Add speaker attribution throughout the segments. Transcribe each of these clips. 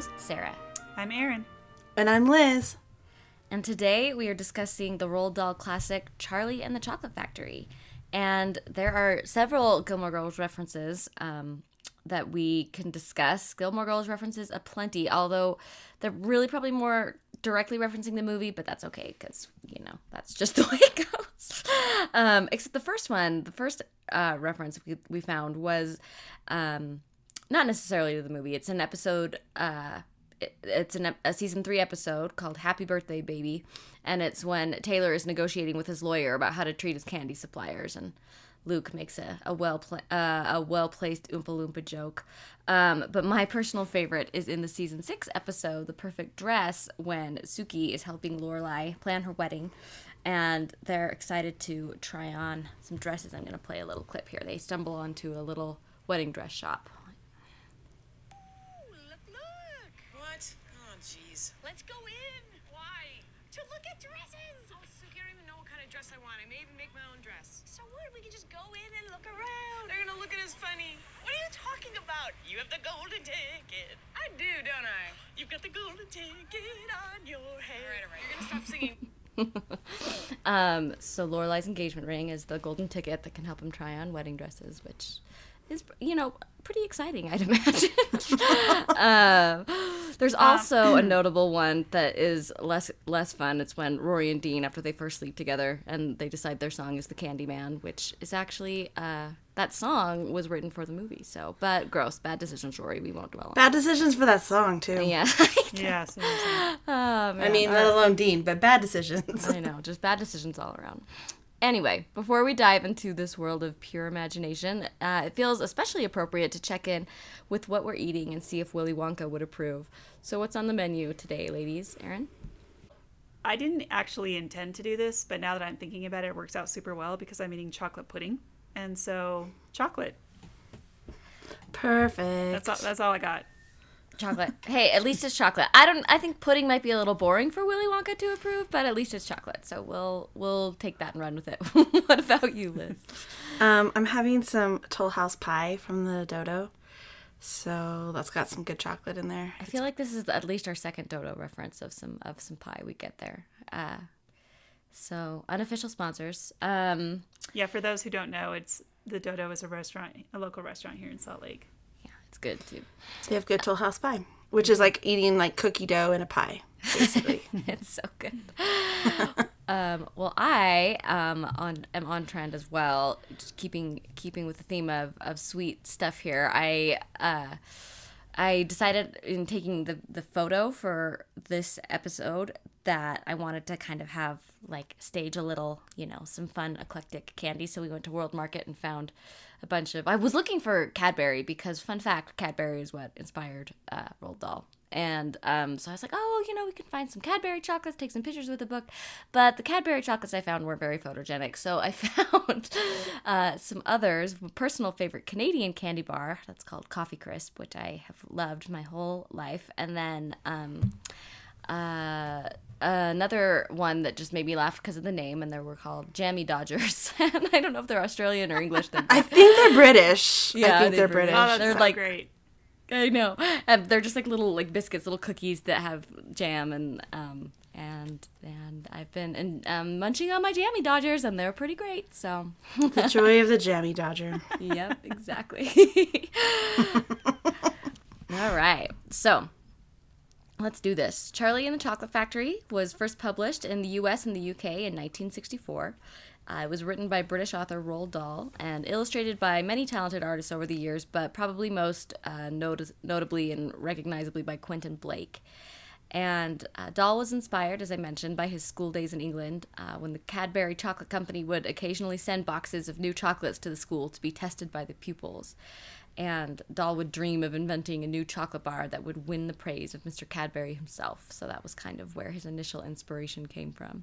Speaker 1: I'm today's host, Sarah.
Speaker 2: I'm Erin.
Speaker 3: And I'm Liz.
Speaker 1: And today we are discussing the Roald Dahl classic Charlie and the Chocolate Factory. And there are several Gilmore Girls references um, that we can discuss. Gilmore Girls references aplenty, although they're really probably more directly referencing the movie, but that's okay because, you know, that's just the way it goes. Um, except the first one, the first uh, reference we, we found was um, not necessarily to the movie. It's an episode. Uh, it, it's an, a season three episode called "Happy Birthday, Baby," and it's when Taylor is negotiating with his lawyer about how to treat his candy suppliers, and Luke makes a, a well pla- uh, a well placed Oompa Loompa joke. Um, but my personal favorite is in the season six episode, "The Perfect Dress," when Suki is helping Lorelai plan her wedding, and they're excited to try on some dresses. I'm going to play a little clip here. They stumble onto a little wedding dress shop.
Speaker 4: Look, look!
Speaker 5: What? Oh, jeez.
Speaker 4: Let's go in! Why? To look at dresses!
Speaker 5: Oh, Suki, I don't even know what kind of dress I want. I may even make my own dress.
Speaker 4: So what? We can just go in and look around.
Speaker 5: They're gonna look at us funny.
Speaker 4: What are you talking about? You have the golden ticket.
Speaker 5: I do, don't I?
Speaker 4: You've got the golden ticket on your head.
Speaker 5: All right, all right. You're gonna stop singing.
Speaker 1: Um, so Lorelai's engagement ring is the golden ticket that can help him try on wedding dresses, which is you know pretty exciting, I'd imagine. uh, there's also a notable one that is less less fun. It's when Rory and Dean, after they first sleep together, and they decide their song is the Candy Man, which is actually uh, that song was written for the movie. So, but gross, bad decisions, Rory. We won't dwell on.
Speaker 3: Bad decisions for that song, too.
Speaker 1: Yeah.
Speaker 2: Yeah, seriously.
Speaker 1: oh, man.
Speaker 3: I mean, let alone Dean, but bad decisions.
Speaker 1: I know, just bad decisions all around. Anyway, before we dive into this world of pure imagination, uh, it feels especially appropriate to check in with what we're eating and see if Willy Wonka would approve. So, what's on the menu today, ladies? Erin?
Speaker 2: I didn't actually intend to do this, but now that I'm thinking about it, it works out super well because I'm eating chocolate pudding. And so, chocolate.
Speaker 3: Perfect.
Speaker 2: That's all, that's all I got.
Speaker 1: Chocolate. hey, at least it's chocolate. I don't. I think pudding might be a little boring for Willy Wonka to approve, but at least it's chocolate. So we'll we'll take that and run with it. what about you, Liz?
Speaker 3: Um, I'm having some Toll House pie from the Dodo. So that's got some good chocolate in there.
Speaker 1: I feel like this is at least our second Dodo reference of some of some pie we get there. Uh, so unofficial sponsors. Um,
Speaker 2: Yeah, for those who don't know, it's the Dodo is a restaurant, a local restaurant here in Salt Lake.
Speaker 1: yeah, it's good too.
Speaker 3: They have good Toll House pie, which is like eating like cookie dough in a pie, basically.
Speaker 1: it's so good. um, well, I um, on am on trend as well. Just keeping keeping with the theme of, of sweet stuff here. I uh, I decided in taking the the photo for this episode that I wanted to kind of have like stage a little, you know, some fun eclectic candy. So we went to World Market and found a bunch of. I was looking for Cadbury because, fun fact, Cadbury is what inspired uh, Roald Dahl. And um, so I was like, oh, you know, we can find some Cadbury chocolates, take some pictures with the book. But the Cadbury chocolates I found were very photogenic. So I found uh, some others. Personal favorite Canadian candy bar that's called Coffee Crisp, which I have loved my whole life. And then um, uh, another one that just made me laugh because of the name, and they were called Jammy Dodgers. and I don't know if they're Australian or English. They're
Speaker 3: I think they're British. I
Speaker 1: Yeah,
Speaker 3: think
Speaker 1: they're
Speaker 3: they're British.
Speaker 1: British.
Speaker 2: Oh, that's
Speaker 1: They're
Speaker 2: so
Speaker 1: like-
Speaker 2: great.
Speaker 1: I know. And they're just like little like biscuits, little cookies that have jam and um and and I've been and um, munching on my jammy dodgers and they're pretty great. So
Speaker 3: the joy of the jammy dodger.
Speaker 1: yep, exactly. All right. So, let's do this. Charlie and the Chocolate Factory was first published in the US and the UK in 1964. Uh, it was written by British author Roald Dahl and illustrated by many talented artists over the years, but probably most uh, notice- notably and recognizably by Quentin Blake. And uh, Dahl was inspired, as I mentioned, by his school days in England, uh, when the Cadbury Chocolate Company would occasionally send boxes of new chocolates to the school to be tested by the pupils. And Dahl would dream of inventing a new chocolate bar that would win the praise of Mr. Cadbury himself. So that was kind of where his initial inspiration came from.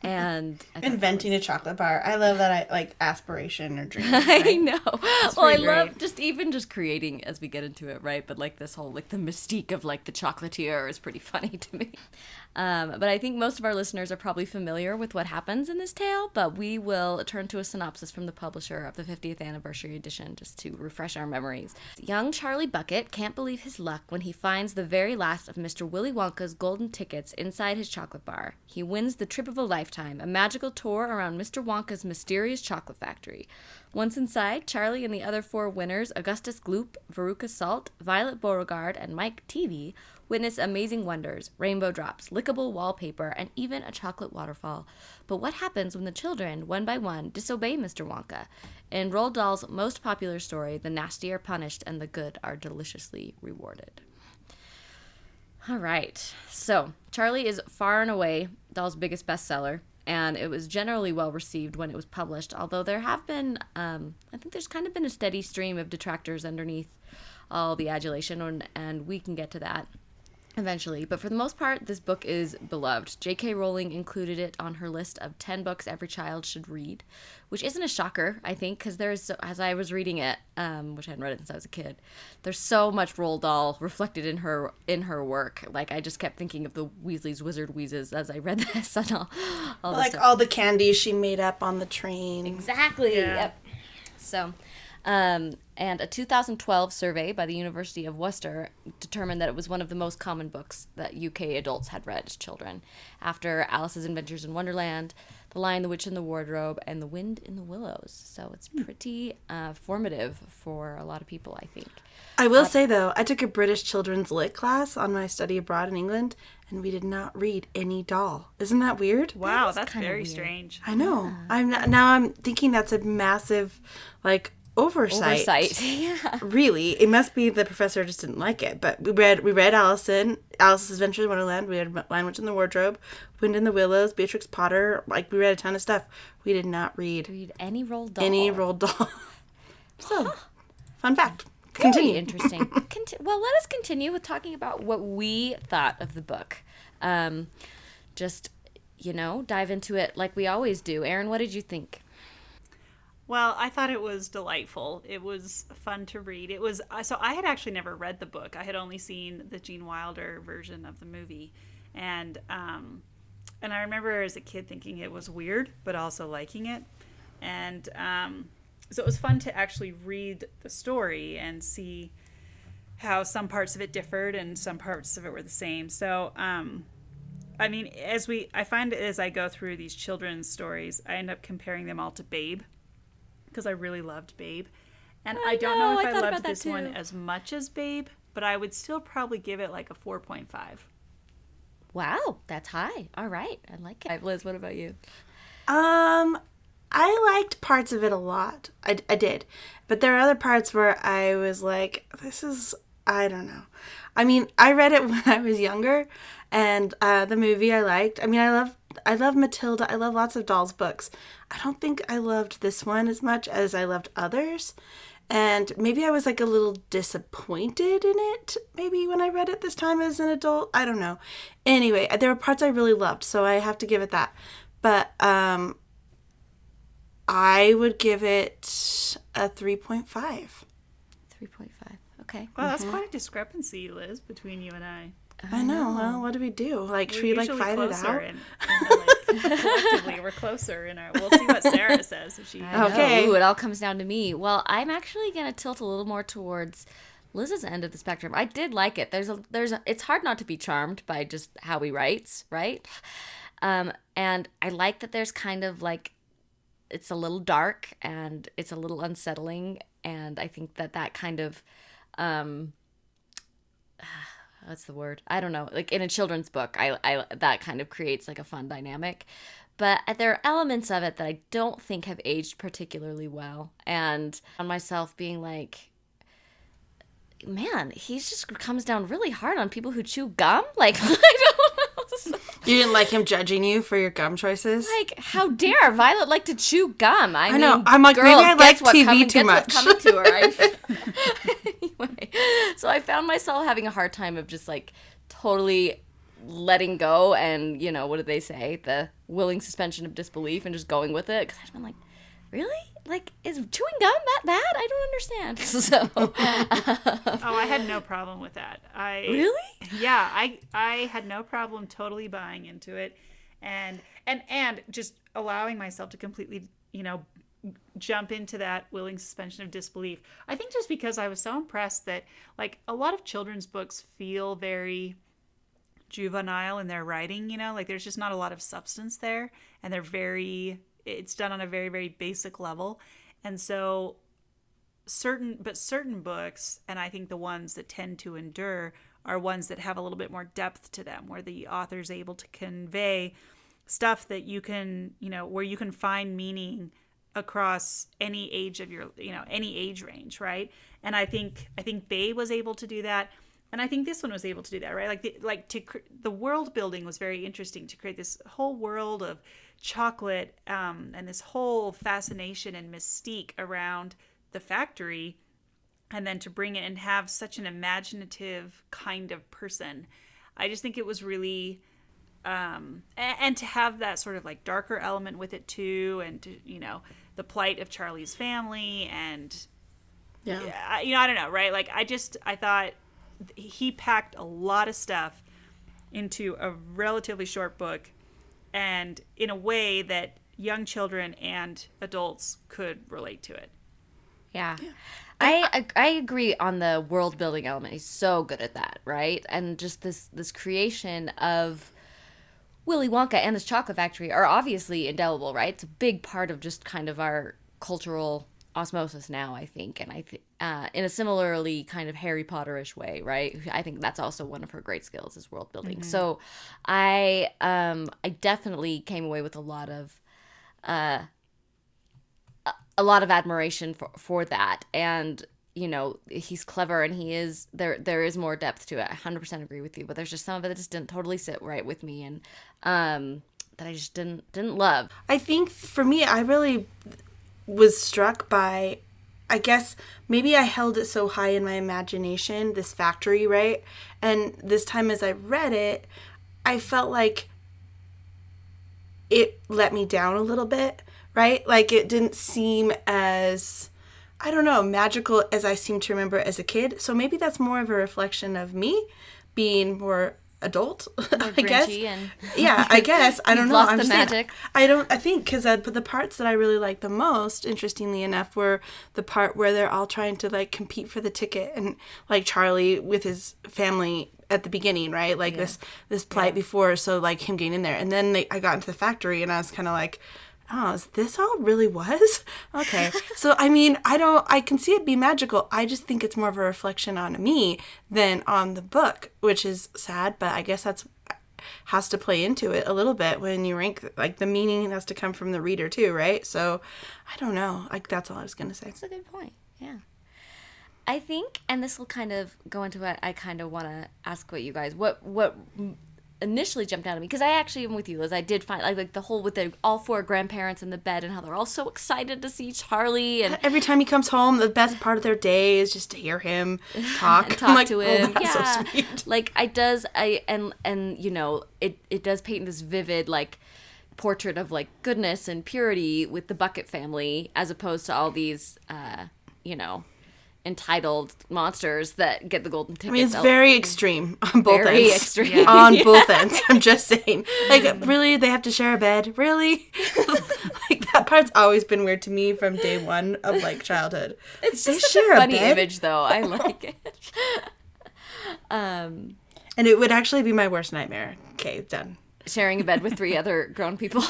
Speaker 1: And
Speaker 3: Inventing a chocolate bar. I love that. I like aspiration or dream.
Speaker 1: I know. well, I
Speaker 2: pretty
Speaker 1: love just even just creating as we get into it, right? But like this whole like the mystique of like the chocolatier is pretty funny to me. Um, but I think most of our listeners are probably familiar with what happens in this tale, but we will turn to a synopsis from the publisher of the 50th anniversary edition just to refresh our memories. Young Charlie Bucket can't believe his luck when he finds the very last of Mr. Willy Wonka's golden tickets inside his chocolate bar. He wins the trip of a lifetime, a magical tour around Mr. Wonka's mysterious chocolate factory. Once inside, Charlie and the other four winners, Augustus Gloop, Veruca Salt, Violet Beauregarde, and Mike TV, witness amazing wonders, rainbow drops, lickable wallpaper, and even a chocolate waterfall. But what happens when the children, one by one, disobey Mr. Wonka? In Roald Dahl's most popular story, the nasty are punished and the good are deliciously rewarded. All right. So, Charlie is far and away Dahl's biggest bestseller, and it was generally well received when it was published, although there have been, um, I think there's kind of been a steady stream of detractors underneath all the adulation, and, and we can get to that eventually. But for the most part, this book is beloved. J.K. Rowling included it on her list of 10 books every child should read, which isn't a shocker, I think, because there's, as I was reading it, um, which I hadn't read it since I was a kid, there's so much Roald Dahl reflected in her in her work. Like, I just kept thinking of the Weasley's Wizard Wheezes as I read this and all, all
Speaker 3: Like all the candies she made up on the train.
Speaker 1: Exactly.
Speaker 2: Yeah.
Speaker 1: Yep. So, um, and a 2012 survey by the University of Worcester determined that it was one of the most common books that UK adults had read as children, after Alice's Adventures in Wonderland, The Lion, the Witch, and the Wardrobe, and The Wind in the Willows. So it's pretty uh, formative for a lot of people, I think.
Speaker 3: I will say though, I took a British children's lit class on my study abroad in England, and we did not read any Dahl. Isn't that weird?
Speaker 2: Wow,
Speaker 1: is
Speaker 2: that's very
Speaker 1: weird.
Speaker 2: strange.
Speaker 3: I know. I'm not, now. I'm thinking that's a massive, like oversight.
Speaker 1: Oversight. yeah.
Speaker 3: Really, it must be the professor just didn't like it. But we read we read Allison, Alice's Adventures in Wonderland. We read Lion Witch in the Wardrobe, Wind in the Willows, Beatrix Potter. Like we read a ton of stuff. We did not read
Speaker 1: Read any Roald Dahl.
Speaker 3: any Roald Dahl. so, fun fact.
Speaker 1: Very
Speaker 3: Continue.
Speaker 1: interesting. Conti- well, let us continue with talking about what we thought of the book. Um, just, you know, dive into it like we always do. Erin, what did you think?
Speaker 2: Well, I thought it was delightful. It was fun to read. It was uh, so I had actually never read the book. I had only seen the Gene Wilder version of the movie, and um, and I remember as a kid thinking it was weird, but also liking it, and um, so it was fun to actually read the story and see how some parts of it differed and some parts of it were the same. So um, I mean, as we, I find as I go through these children's stories, I end up comparing them all to Babe because I really loved Babe. And I, don't
Speaker 1: know,
Speaker 2: know if
Speaker 1: I
Speaker 2: I, loved
Speaker 1: that
Speaker 2: this one as much as Babe, but I would still probably give it like a 4.5.
Speaker 1: Wow, that's high. All right. I like it. Liz, what about you?
Speaker 3: Um, I liked parts of it a lot. I, I did. But there are other parts where I was like, this is, I don't know. I mean, I read it when I was younger, and uh, the movie I liked. I mean, I love, I love Matilda. I love lots of Dahl's books. I don't think I loved this one as much as I loved others. And maybe I was like a little disappointed in it, maybe when I read it this time as an adult. I don't know. Anyway, there were parts I really loved, so I have to give it that. But um, I would give it a 3.5.
Speaker 1: 3.5. Okay.
Speaker 2: Well, that's quite a discrepancy, Liz, between you and I.
Speaker 3: I know. Well, what do we do? Like, should we like
Speaker 2: usually
Speaker 3: fight it out?
Speaker 2: And, and like, collectively, we're closer in our. We'll see what Sarah says if she.
Speaker 3: Okay.
Speaker 1: Ooh, it all comes down to me. Well, I'm actually gonna tilt a little more towards Liz's end of the spectrum. I did like it. There's a there's a, it's hard not to be charmed by just how he writes, right? Um, and I like that there's kind of like it's a little dark and it's a little unsettling, and I think that that kind of um what's the word. I don't know. Like in a children's book i, I that kind of creates like a fun dynamic. But there are elements of it that i don't think have aged particularly well. And on myself being like man he just comes down really hard on people who chew gum? Like i don't know.
Speaker 3: You didn't like him judging you for your gum choices?
Speaker 1: like how dare violet like to chew gum? I,
Speaker 3: know.
Speaker 1: mean,
Speaker 3: I'm like,
Speaker 1: girl
Speaker 3: maybe I like TV too much.
Speaker 1: coming to her I- anyway so i found myself having a hard time of just like totally letting go and you know what do they say the willing suspension of disbelief and just going with it because i've been like really? Like, is chewing gum that bad? I don't understand. So,
Speaker 2: Oh, I had no um, problem with that. I
Speaker 1: really?
Speaker 2: yeah, I I had no problem totally buying into it, and and and just allowing myself to completely, you know, jump into that willing suspension of disbelief. I think just because I was so impressed that like a lot of children's books feel very juvenile in their writing, you know, like there's just not a lot of substance there and they're very it's done on a very very basic level. And so certain but certain books and I think the ones that tend to endure are ones that have a little bit more depth to them where the author's able to convey stuff that you can, you know, where you can find meaning across any age of your you know any age range right? And i think i think Babe was able to do that. And i think this one was able to do that right? Like the, like to the world building was very interesting to create this whole world of chocolate um, and this whole fascination and mystique around the factory and then to bring it and have such an imaginative kind of person. I just think it was really um, and, and to have that sort of like darker element with it too, and to, you know the plight of Charlie's family, and
Speaker 3: Yeah.
Speaker 2: I- you know I don't know, right? Like I just I thought he packed a lot of stuff into a relatively short book, and in a way that young children and adults could relate to it.
Speaker 1: Yeah. I I agree on the world building element. He's so good at that, right? And just this this creation of Willy Wonka and this chocolate factory are obviously indelible, right? It's a big part of just kind of our cultural osmosis now, I think, and I think uh, in a similarly kind of Harry Potterish way, right? I think that's also one of her great skills is world building. So, I um I definitely came away with a lot of uh a lot of admiration for for that and you know he's clever and he is there there is more depth to it i 100% agree with you but there's just some of it that just didn't totally sit right with me and um that i just didn't didn't love
Speaker 3: I think for me, I really was struck by, I guess maybe I held it so high in my imagination, this factory, right? And this time as I read it, I felt like it let me down a little bit, right? Like it didn't seem as, I don't know, magical as I seem to remember as a kid. So maybe that's more of a reflection of me being more adult, I guess. yeah, I guess. I don't know. I'm just
Speaker 1: magic.
Speaker 3: I don't. I think because but the parts that I really liked the most, interestingly enough, were the part where they're all trying to like compete for the ticket, and like Charlie with his family at the beginning, right? Like this this plight before, so like him getting in there, and then they, I got into the factory, and I was kind of like. Oh, is this all really was? Okay. so, I mean, I don't, I can see it be magical. I just think it's more of a reflection on me than on the book, which is sad, but I guess that's has to play into it a little bit when you rank like the meaning has to come from the reader too right so i don't know like that's all i was gonna say
Speaker 1: that's a good point yeah i think and this will kind of go into what i kind of want to ask what you guys what what initially jumped out at me because I actually am with you, Liz. I did find like, like the whole with the all four grandparents in the bed and how they're all so excited to see Charlie and
Speaker 3: every time he comes home the best part of their day is just to hear him talk
Speaker 1: talk
Speaker 3: like,
Speaker 1: to
Speaker 3: "Oh,
Speaker 1: him.
Speaker 3: so
Speaker 1: yeah,
Speaker 3: sweet."
Speaker 1: like I does I and and you know it it does paint this vivid like portrait of like goodness and purity with the Bucket family as opposed to all these uh you know entitled monsters that get the golden tickets.
Speaker 3: I mean, it's very extreme on both ends.
Speaker 1: Very
Speaker 3: ends.
Speaker 1: extreme.
Speaker 3: On both ends. I'm just saying. Like, really? They have to share a bed? Really? like, that part's always been weird to me from day one of, like, childhood.
Speaker 1: it's
Speaker 3: They
Speaker 1: just such
Speaker 3: share
Speaker 1: a
Speaker 3: a
Speaker 1: funny
Speaker 3: bed?
Speaker 1: image though. I like it. um
Speaker 3: And it would actually be my worst nightmare. Okay, done.
Speaker 1: sharing a bed with three other grown people.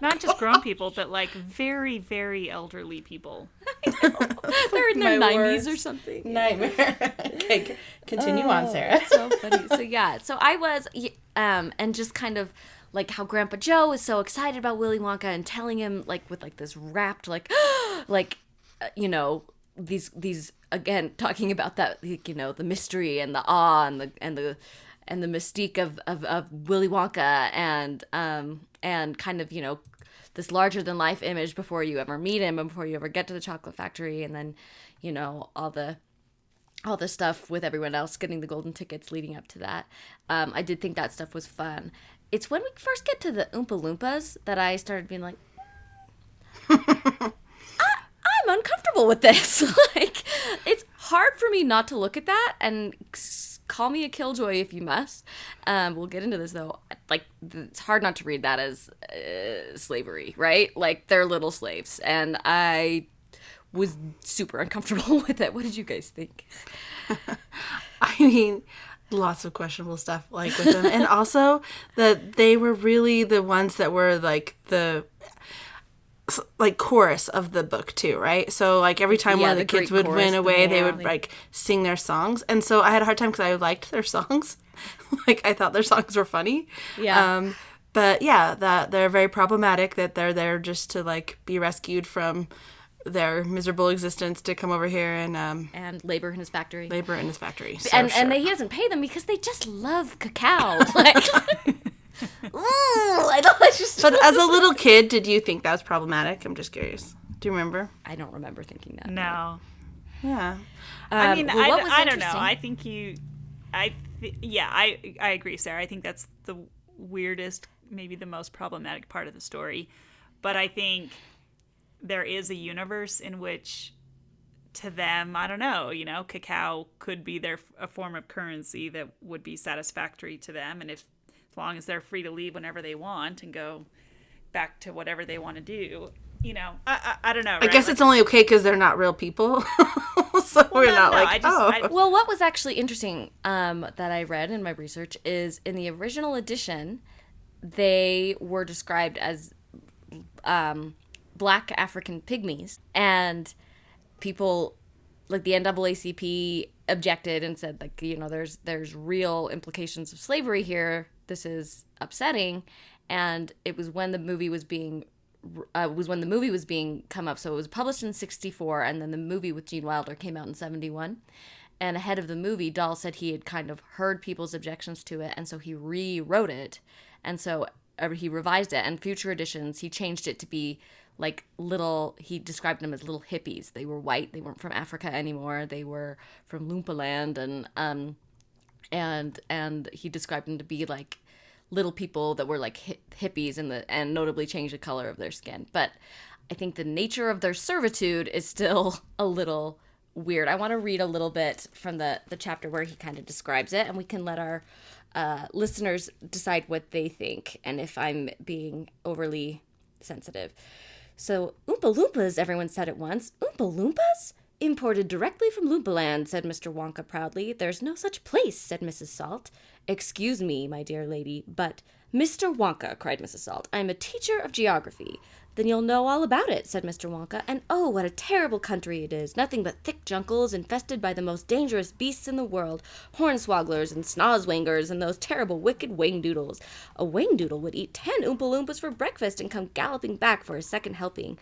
Speaker 2: Not just grown people, but like very, very elderly people.
Speaker 1: They're in their 90s or something.
Speaker 3: Nightmare. okay, c- continue on, Sarah.
Speaker 1: so funny. So yeah, so I was, um, and just kind of like how Grandpa Joe is so excited about Willy Wonka and telling him like with like this rapt like, like, uh, you know these these again talking about that like, you know the mystery and the awe and the and the and the mystique of of, of Willy Wonka and um and kind of you know this larger than life image before you ever meet him and before you ever get to the chocolate factory and then you know all the all the stuff with everyone else getting the golden tickets leading up to that. Um, I did think that stuff was fun. It's when we first get to the Oompa Loompas that I started being like, I'm uncomfortable with this. like, it's hard for me not to look at that and s- call me a killjoy if you must. Um, we'll get into this though. Like, it's hard not to read that as uh, slavery, right? Like, they're little slaves, and I was super uncomfortable with it. What did you guys think?
Speaker 3: I mean, lots of questionable stuff like with them, and also that they were really the ones that were like the like chorus of the book too, right? So like every time
Speaker 1: Yeah,
Speaker 3: one of the,
Speaker 1: the
Speaker 3: kids would win away, they would like sing their songs, and so I had a hard time because I liked their songs, like I thought their songs were funny.
Speaker 1: Yeah.
Speaker 3: Um, but yeah, that they're very problematic. That they're there just to like be rescued from their miserable existence to come over here and um,
Speaker 1: And labor in his factory.
Speaker 3: labor in his factory. So,
Speaker 1: and
Speaker 3: sure.
Speaker 1: and they, he doesn't pay them because they just love cacao. Like, Ooh, I know. It's just.
Speaker 3: But as a little kid, did you think that was problematic? I'm just curious. Do you remember?
Speaker 1: I don't remember thinking that.
Speaker 2: No.
Speaker 3: Yeah.
Speaker 2: I
Speaker 1: Um,
Speaker 2: mean,
Speaker 1: well,
Speaker 2: I,
Speaker 1: what was
Speaker 2: I don't know. I think you, I, th- yeah, I, I agree, Sarah. I think that's the weirdest, maybe the most problematic part of the story. But I think there is a universe in which, to them, I don't know, you know, cacao could be their a form of currency that would be satisfactory to them, and if as long as they're free to leave whenever they want and go back to whatever they want to do, you know, I, I, I don't know.
Speaker 3: I guess it's only okay because they're not real people. so we're
Speaker 2: no,
Speaker 3: not
Speaker 2: no,
Speaker 3: like,
Speaker 2: I just-
Speaker 3: oh.
Speaker 2: I-
Speaker 1: Well, what was actually interesting um, that I read in my research is in the original edition, they were described as um, black African pygmies, and people like the NAACP objected and said like you know there's there's real implications of slavery here. This is upsetting, and it was when the movie was being uh, was when the movie was being come up. So it was published in '64, and then the movie with Gene Wilder came out in '71. And ahead of the movie, Dahl said he had kind of heard people's objections to it, and so he rewrote it, and so uh, he revised it. And future editions, he changed it to be like little. He described them as little hippies. They were white. They weren't from Africa anymore. They were from Loompa Land, and um, and and he described them to be like little people that were like hippies and the and notably changed the color of their skin but i think the nature of their servitude is still a little weird i want to read a little bit from the the chapter where he kind of describes it and we can let our uh, listeners decide what they think and if i'm being overly sensitive so, Oompa Loompas, everyone said at once. Oompa Loompas? Imported directly from Loompaland, said Mr. Wonka proudly. There's no such place, said Mrs. Salt. Excuse me, my dear lady, but. Mr. Wonka, cried Mrs. Salt, I'm a teacher of geography. Then you'll know all about it, said Mr. Wonka. And oh, what a terrible country it is! Nothing but thick jungles, infested by the most dangerous beasts in the world hornswogglers and snozzwangers and those terrible wicked wingdoodles. A wingdoodle would eat ten Oompa Loompas for breakfast and come galloping back for a second helping.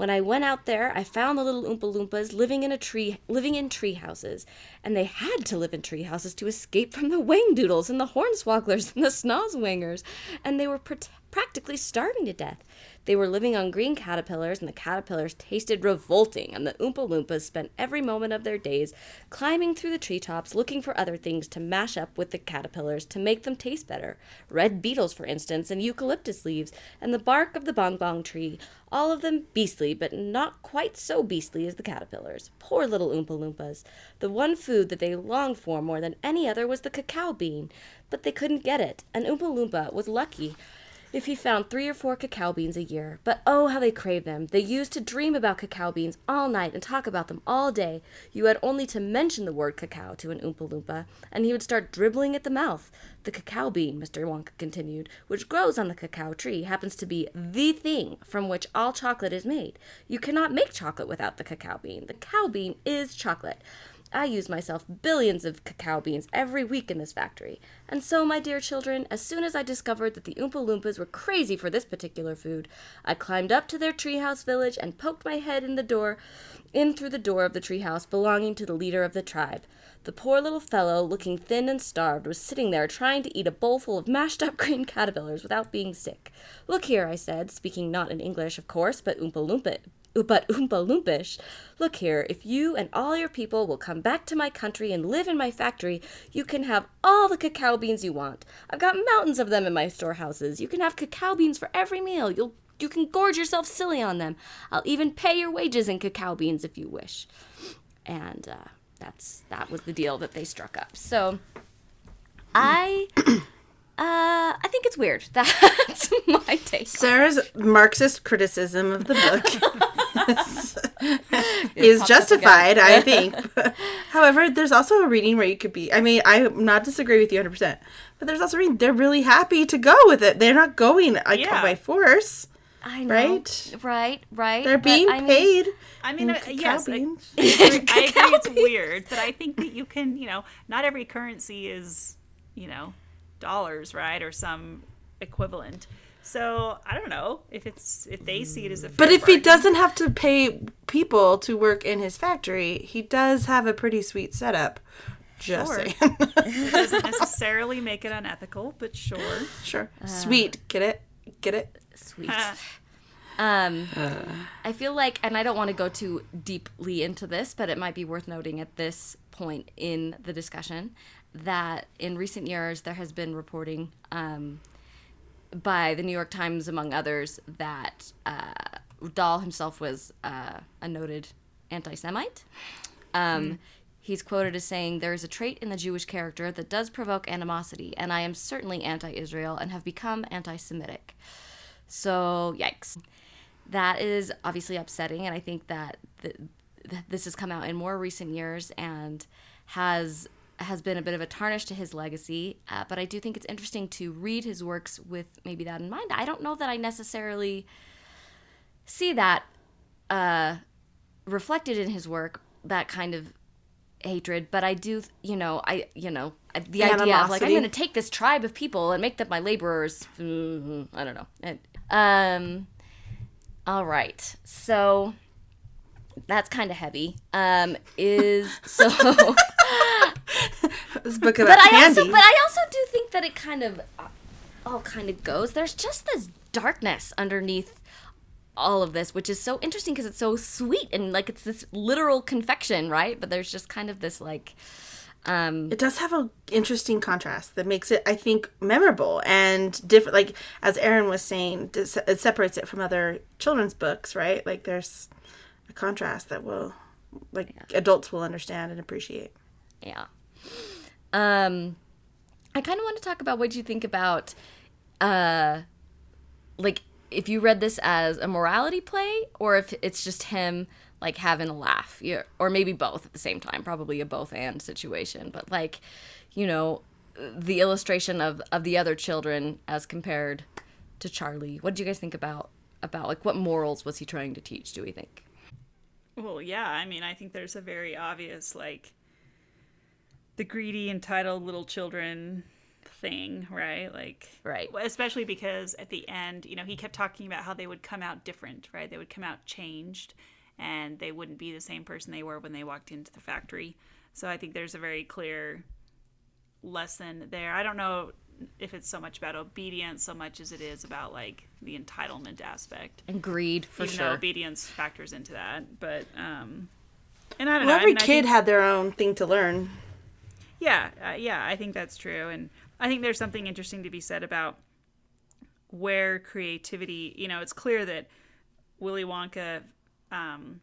Speaker 1: When I went out there, I found the little Oompa Loompas living in a tree, living in tree houses, and they had to live in tree houses to escape from the wingdoodles and the hornswogglers and the snozzwangers, and they were pr- practically starving to death. They were living on green caterpillars, and the caterpillars tasted revolting, and the Oompa Loompas spent every moment of their days climbing through the treetops looking for other things to mash up with the caterpillars to make them taste better. Red beetles, for instance, and eucalyptus leaves, and the bark of the bong bong tree, all of them beastly, but not quite so beastly as the caterpillars. Poor little Oompa Loompas. The one food that they longed for more than any other was the cacao bean, but they couldn't get it, and Oompa Loompa was lucky if he found three or four cacao beans a year. But oh, how they craved them. They used to dream about cacao beans all night and talk about them all day. You had only to mention the word cacao to an Oompa Loompa, and he would start dribbling at the mouth. The cacao bean, Mr. Wonka continued, which grows on the cacao tree, happens to be the thing from which all chocolate is made. You cannot make chocolate without the cacao bean. The cacao bean is chocolate. I use myself billions of cacao beans every week in this factory. And so, my dear children, as soon as I discovered that the Oompa Loompas were crazy for this particular food, I climbed up to their treehouse village and poked my head in the door, in through the door of the treehouse belonging to the leader of the tribe. The poor little fellow, looking thin and starved, was sitting there trying to eat a bowlful of mashed up green caterpillars without being sick. Look here, I said, speaking not in English, of course, but Oompa Loompa, but Oompa Loompish. Look here, if you and all your people will come back to my country and live in my factory, you can have all the cacao beans you want. I've got mountains of them in my storehouses. You can have cacao beans for every meal. You'll you can gorge yourself silly on them. I'll even pay your wages in cacao beans if you wish. And uh, that's that was the deal that they struck up. So I uh, I think it's weird. That's my take.
Speaker 3: Sarah's Marxist criticism of the book is, is
Speaker 1: popped up
Speaker 3: justified, I think. However, there's also a reading where you could be. I mean, I am not disagree with you 100, percent but there's also a reading they're really happy to go with it. They're not going like
Speaker 2: Yeah.
Speaker 3: by force.
Speaker 1: I know.
Speaker 3: Right?
Speaker 1: Right, right.
Speaker 3: They're being
Speaker 1: I mean-
Speaker 3: paid.
Speaker 2: I mean, uh, yes, I,
Speaker 3: beans.
Speaker 2: I agree, I agree it's weird, but I think that you can, you know, not every currency is, you know, dollars, right, or some equivalent. So I don't know if it's if they see it as a.
Speaker 3: But
Speaker 2: fair
Speaker 3: if he doesn't have to pay people to work in his factory, he does have a pretty sweet setup. Just
Speaker 2: Sure.
Speaker 3: saying.
Speaker 2: it doesn't necessarily make it unethical, but sure.
Speaker 3: sure. Sweet. Get it? Get it?
Speaker 1: Sweet. Um, I feel like, and I don't want to go too deeply into this, but it might be worth noting at this point in the discussion that in recent years there has been reporting um, by the New York Times, among others, that uh, Dahl himself was uh, a noted anti Semite. Um, He's quoted as saying, There is a trait in the Jewish character that does provoke animosity, and I am certainly anti Israel and have become anti Semitic. So, yikes. That is obviously upsetting, and I think that th- th- this has come out in more recent years and has has been a bit of a tarnish to his legacy. Uh, but I do think it's interesting to read his works with maybe that in mind. I don't know that I necessarily see that uh, reflected in his work, that kind of hatred. But I do, you know, I, you know, the idea of like I'm going to take this tribe of people and make them my laborers. mm, I don't know. It- um, all right, so that's kind of heavy. Um, is so.
Speaker 3: This book about
Speaker 1: but I also, but I also do think that it kind of uh, all kind of goes. There's just this darkness underneath all of this, which is so interesting because it's so sweet and like it's this literal confection, right? But there's just kind of this like, um,
Speaker 3: it does have an interesting contrast that makes it, I think, memorable and different. Like as Erin was saying, it separates it from other children's books, right? Like there's a contrast that will, like, adults will understand and appreciate.
Speaker 1: yeah. Um, I kind of want to talk about what you think about, uh, like if you read this as a morality play or if it's just him like having a laugh yeah, or maybe both at the same time probably a both and situation but like you know the illustration of of the other children as compared to charlie. What do you guys think about about like what morals was he trying to teach do we think?
Speaker 2: Well, yeah, I mean, I think there's a very obvious like the greedy, entitled little children thing, right? Like,
Speaker 1: Right.
Speaker 2: Especially because at the end, you know, he kept talking about how they would come out different, right? They would come out changed, and they wouldn't be the same person they were when they walked into the factory. So I think there's a very clear lesson there. I don't know if it's so much about obedience so much as it is about like the entitlement aspect
Speaker 1: and greed for
Speaker 2: even
Speaker 1: sure
Speaker 2: obedience factors into that. But um, and I don't
Speaker 3: Well,
Speaker 2: know. I
Speaker 3: every
Speaker 2: mean,
Speaker 3: kid
Speaker 2: think-
Speaker 3: had their own thing to learn.
Speaker 2: Yeah, uh, yeah, I think that's true, and I think there's something interesting to be said about where creativity. You know, it's clear that Willy Wonka um,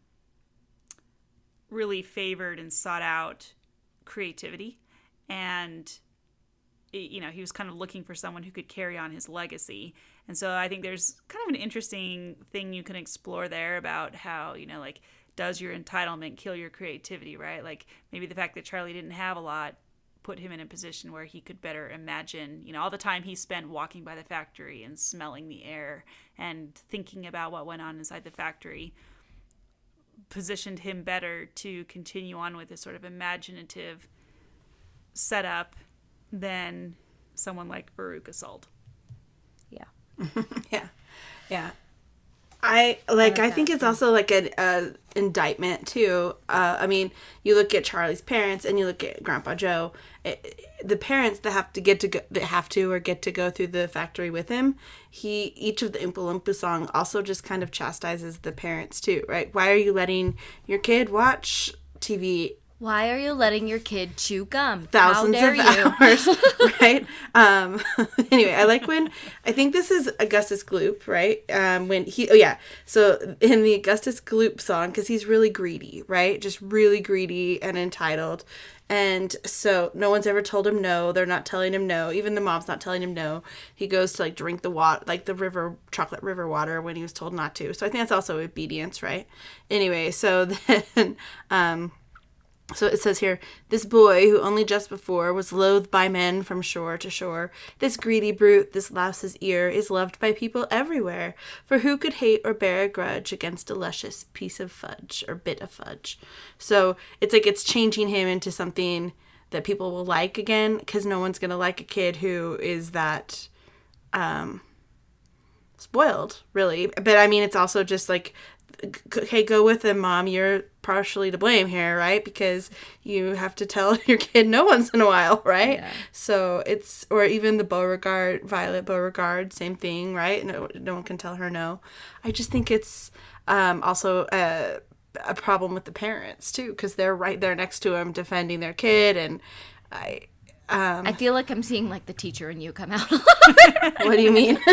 Speaker 2: really favored and sought out creativity, and you know he was kind of looking for someone who could carry on his legacy and so i think there's kind of an interesting thing you can explore there about how you know like does your entitlement kill your creativity right like maybe the fact that charlie didn't have a lot put him in a position where he could better imagine you know all the time he spent walking by the factory and smelling the air and thinking about what went on inside the factory positioned him better to continue on with this sort of imaginative setup than someone like Veruca Salt.
Speaker 1: yeah
Speaker 3: Yeah, yeah. I like. I think it's also like an uh, indictment too. Uh, I mean, you look at Charlie's parents and you look at Grandpa Joe. It, the parents that have to get to go, that have to or get to go through the factory with him. He each of the Oompa song also just kind of chastises the parents too, right? Why are you letting your kid watch TV
Speaker 1: Why are you letting your kid chew gum?
Speaker 3: thousands of
Speaker 1: you?
Speaker 3: hours, right? Um, anyway, I like when I think this is Augustus Gloop, right? Um, when he, oh yeah, so in the Augustus Gloop song, because he's really greedy, right? Just really greedy and entitled, and so no one's ever told him no. They're not telling him no. Even the mom's not telling him no. He goes to like drink the water, like the river chocolate river water when he was told not to. So I think that's also obedience, right? Anyway, so then. Um, so it says here, this boy who only just before was loathed by men from shore to shore, this greedy brute, this louse's ear, is loved by people everywhere. For who could hate or bear a grudge against a luscious piece of fudge or bit of fudge? So it's like it's changing him into something that people will like again, because no one's gonna like a kid who is that um spoiled, really. But I mean, it's also just like okay, go with him, mom. You're partially to blame here, right? Because you have to tell your kid no once in a while, right?
Speaker 1: Yeah.
Speaker 3: So it's or even the Beauregarde, Violet Beauregarde, same thing, right? No, no one can tell her no. I just think it's um, also a, a problem with the parents too, because they're right there next to him defending their kid, and I. Um,
Speaker 1: I feel like I'm seeing like the teacher and you come out.
Speaker 3: what do you mean?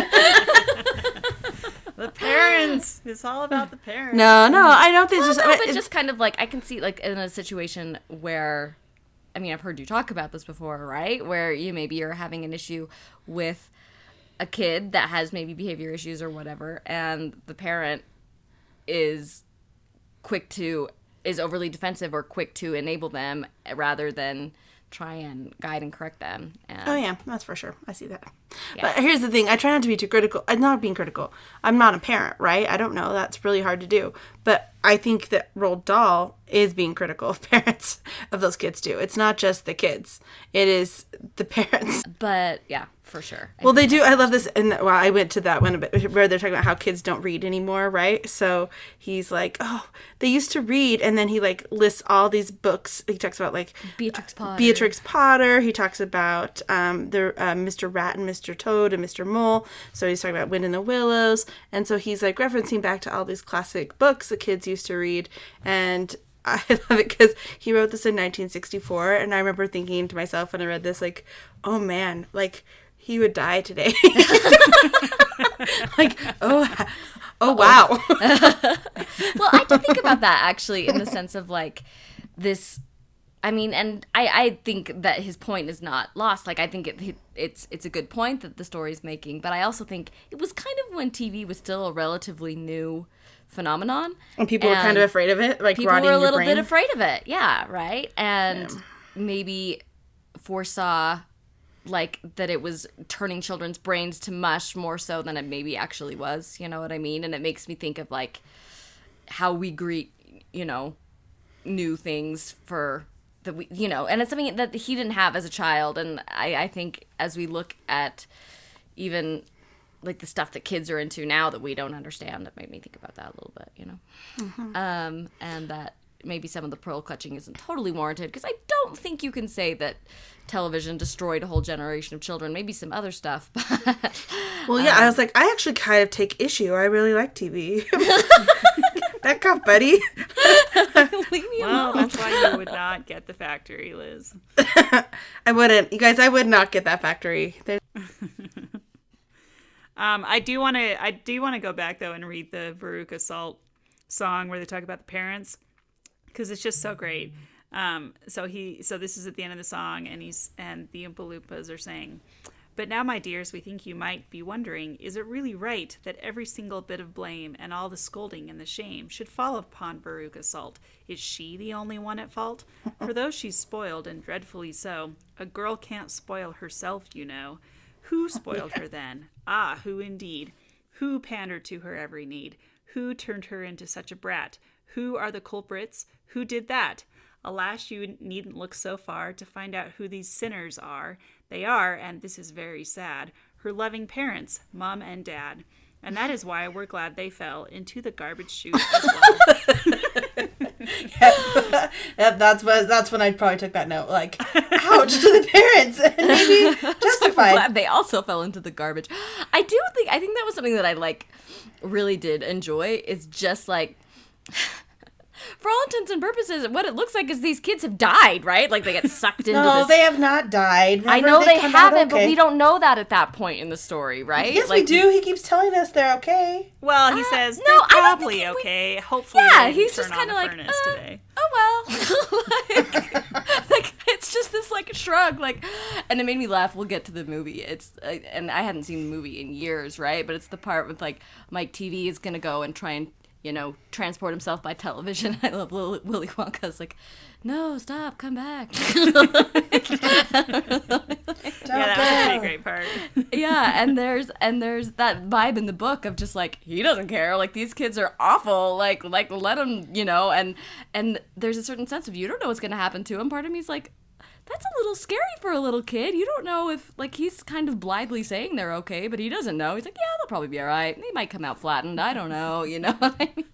Speaker 2: The parents. It's all about the parents.
Speaker 3: no, no, I don't think it's just.
Speaker 1: no, but
Speaker 3: it's-
Speaker 1: just kind of like I can see like in a situation where, I mean, I've heard you talk about this before, right? Where you maybe you're having an issue with a kid that has maybe behavior issues or whatever, and the parent is quick to is overly defensive or quick to enable them eh, rather than try and guide and correct them. And
Speaker 3: Oh yeah, that's for sure. I see that. But here's the thing: I try not to be too critical. I'm not being critical. I'm not a parent, right? I don't know. That's really hard to do. But I think that Roald Dahl is being critical of parents of those kids too. It's not just the kids; it is the parents.
Speaker 1: But yeah, for sure.
Speaker 3: Well, they do. I love this. And well, I went to that one a bit where they're talking about how kids don't read anymore, right? So he's like, "Oh, they used to read," and then he like lists all these books. He talks about like
Speaker 1: Beatrix Potter.
Speaker 3: Beatrix Potter. He talks about um, the uh, Mr. Rat and Mr. Toad and Mr. Mole. So he's talking about Wind in the Willows, and so he's like referencing back to all these classic books the kids used to read, and. I love it because he wrote this in 1964, and I remember thinking to myself when I read this, like, "Oh man, like he would die today." like, oh, oh, oh. wow.
Speaker 1: well, I did think about that actually in the sense of like this. I mean, and I, I think that his point is not lost. Like, I think it, it's it's a good point that the story's making, but I also think it was kind of when TV was still a relatively new phenomenon,
Speaker 3: and people were kind of afraid of it, like
Speaker 1: people were a little bit afraid of it. Yeah, right, and maybe foresaw like that it was turning children's brains to mush more so than it maybe actually was. You know what I mean? And it makes me think of like how we greet, you know, new things for that we, you know, and it's something that he didn't have as a child. And I, I think as we look at even like the stuff that kids are into now that we don't understand, it made me think about that a little bit, you know, um, and that maybe some of the pearl clutching isn't totally warranted because I don't think you can say that television destroyed a whole generation of children. Maybe some other stuff, but
Speaker 3: Well, yeah, I was like, I actually kind of take issue. I really like TV. Back off, buddy.
Speaker 1: leave me
Speaker 2: Well,
Speaker 1: alone.
Speaker 2: that's why you would not get the factory, Liz.
Speaker 3: I wouldn't. You guys, I would not get that factory. There-
Speaker 2: Um, I do want to. I do want to go back though and read the Veruca Salt song where they talk about the parents because it's just so great. Um, so he. So this is at the end of the song, and he's and the Oompa Loompas are saying. But now, my dears, we think you might be wondering is it really right that every single bit of blame and all the scolding and the shame should fall upon Veruca Salt? Is she the only one at fault? For though she's spoiled, and dreadfully so, a girl can't spoil herself, you know. Who spoiled her then? Ah, who indeed? Who pandered to her every need? Who turned her into such a brat? Who are the culprits? Who did that? Alas, you needn't look so far to find out who these sinners are. They are, and this is very sad, her loving parents, mom and dad. And that is why we're glad they fell into the garbage chute as well.
Speaker 3: Yep, that's what. That's when I probably took that note. Like, ouch to the parents. And maybe justified.
Speaker 1: glad they also fell into the garbage. I do think I think that was something that I like really did enjoy. It's just like for all intents and purposes, what it looks like is these kids have died, right? Like they get sucked into
Speaker 3: No,
Speaker 1: this.
Speaker 3: they have not died.
Speaker 1: I know they,
Speaker 3: come out
Speaker 1: haven't, but we don't know that at that point in the story, right?
Speaker 3: Yes,
Speaker 1: like,
Speaker 3: we do. He keeps telling us they're okay.
Speaker 2: Well, he
Speaker 1: Uh,
Speaker 2: says
Speaker 1: no,
Speaker 2: they're
Speaker 1: I don't think
Speaker 2: probably
Speaker 1: he- we-
Speaker 2: okay. Hopefully,
Speaker 1: Yeah,
Speaker 2: they
Speaker 1: he's
Speaker 2: turn
Speaker 1: just kind of like, uh,
Speaker 2: today.
Speaker 1: oh well. like, like, it's just this like shrug, like, and it made me laugh. We'll get to the movie. It's uh, and I hadn't seen the movie in years, right? But it's the part with like Mike TV is gonna go and try and you know transport himself by television. I love Lil- Willy Wonka's like, no, stop, come back.
Speaker 2: Yeah, that was a pretty great part.
Speaker 1: yeah and there's and there's that vibe in the book of just like he doesn't care like these kids are awful like like let him you know and and there's a certain sense of you don't know what's going to happen to him part of me's like that's a little scary for a little kid. You don't know if like he's kind of blithely saying they're okay but he doesn't know. He's like yeah they'll probably be all right. They might come out flattened. I don't know you know what i mean?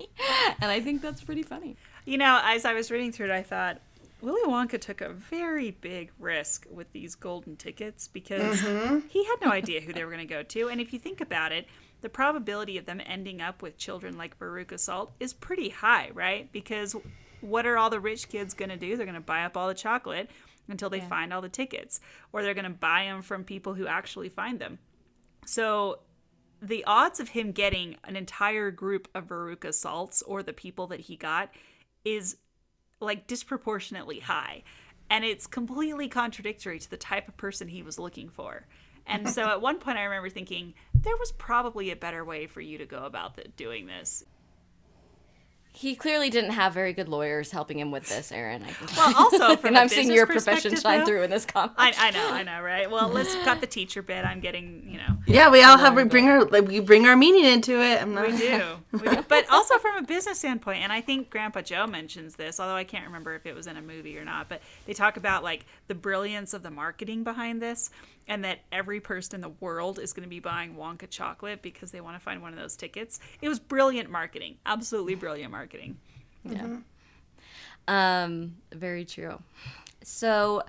Speaker 1: And i think that's pretty funny.
Speaker 2: You know, as I was reading through it, I thought Willy Wonka took a very big risk with these golden tickets because mm-hmm. he had no idea who they were going to go to. And if you think about it, the probability of them ending up with children like Veruca Salt is pretty high, right? Because what are all the rich kids going to do? They're going to buy up all the chocolate until they find all the tickets, or they're going to buy them from people who actually find them. So the odds of him getting an entire group of Veruca Salts or the people that he got is like disproportionately high. And it's completely contradictory to the type of person he was looking for. And so at one point I remember thinking there was probably a better way for you to go about the, doing this.
Speaker 1: He clearly didn't have very good lawyers helping him with this Erin I can
Speaker 2: Well, also from
Speaker 1: and
Speaker 2: a
Speaker 1: i'm seeing your profession
Speaker 2: perspective,
Speaker 1: shine
Speaker 2: though-
Speaker 1: through in this comment
Speaker 2: I, I know, I know, right? Well, let's got the teacher bit. I'm getting, you know,
Speaker 3: Yeah, we all have we bring our like we bring our meaning into it. I'm not.
Speaker 2: We do. We do. But also from a business standpoint, and I think Grandpa Joe mentions this, although I can't remember if it was in a movie or not, but they talk about like the brilliance of the marketing behind this and that every person in the world is going to be buying Wonka chocolate because they want to find one of those tickets. It was brilliant marketing. Absolutely brilliant marketing. Yeah.
Speaker 1: Um, very true. So,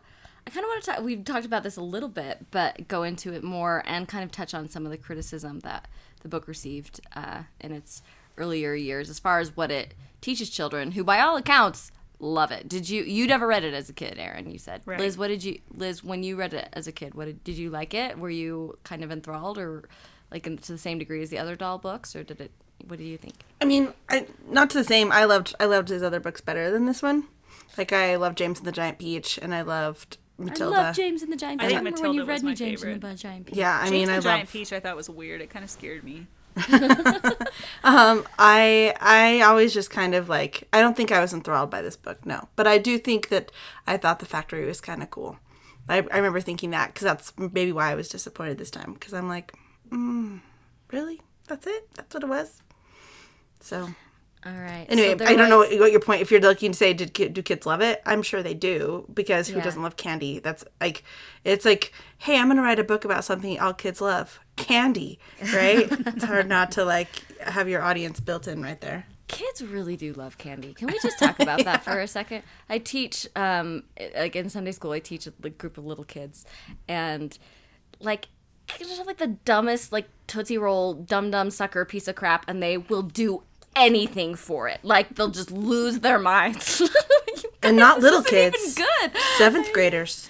Speaker 1: I kind of want to talk. We've talked about this a little bit, but go into it more and kind of touch on some of the criticism that the book received uh, in its earlier years, as far as what it teaches children, who, by all accounts, love it. Did you? You never read it as a kid, Erin? You said,
Speaker 2: Right.
Speaker 1: Liz. What did you, Liz? When you read it as a kid, what did, did you like it? Were you kind of enthralled, or like in, to the same degree as the other Dahl books, or did it? What do you think?
Speaker 3: I mean, I not to the same. I loved I loved his other books better than this one. Like I loved James and the Giant Peach, and I loved Matilda.
Speaker 1: I love James and the Giant Peach.
Speaker 2: I
Speaker 1: Peach.
Speaker 2: think
Speaker 1: Remember when you
Speaker 2: Matilda
Speaker 1: read
Speaker 2: was
Speaker 1: me
Speaker 2: my
Speaker 1: James
Speaker 2: favorite.
Speaker 1: and the Giant Peach?
Speaker 3: yeah, I
Speaker 2: James
Speaker 3: mean,
Speaker 2: and
Speaker 3: I
Speaker 2: the Giant. Peach I thought was weird. It kind of scared me.
Speaker 3: Um, I I always just kind of like I don't think I was enthralled by this book, no, but I do think that I thought the factory was kind of cool. I, I remember thinking that because that's maybe why I was disappointed this time because I'm like, mm, really? That's it? That's what it was. So
Speaker 1: All right.
Speaker 3: anyway,
Speaker 1: so
Speaker 3: I don't know
Speaker 1: was-
Speaker 3: what, what your point. If you're looking to say, did do kids love it? I'm sure they do because who
Speaker 1: Yeah.
Speaker 3: doesn't love candy? That's like, it's like, hey, I'm gonna write a book about something all kids love, candy, right? it's hard not to like have your audience built in right there.
Speaker 1: Kids really do love candy. Can we just talk about that for a second? I teach, um, like in Sunday school, I teach a group of little kids, and like, kids just have like the dumbest, like Tootsie Roll, dum dum sucker piece of crap, and they will do anything for it. Like they'll just lose their minds. You
Speaker 3: And
Speaker 1: guys,
Speaker 3: not
Speaker 1: this
Speaker 3: little
Speaker 1: isn't
Speaker 3: kids.
Speaker 1: Even good.
Speaker 3: Seventh graders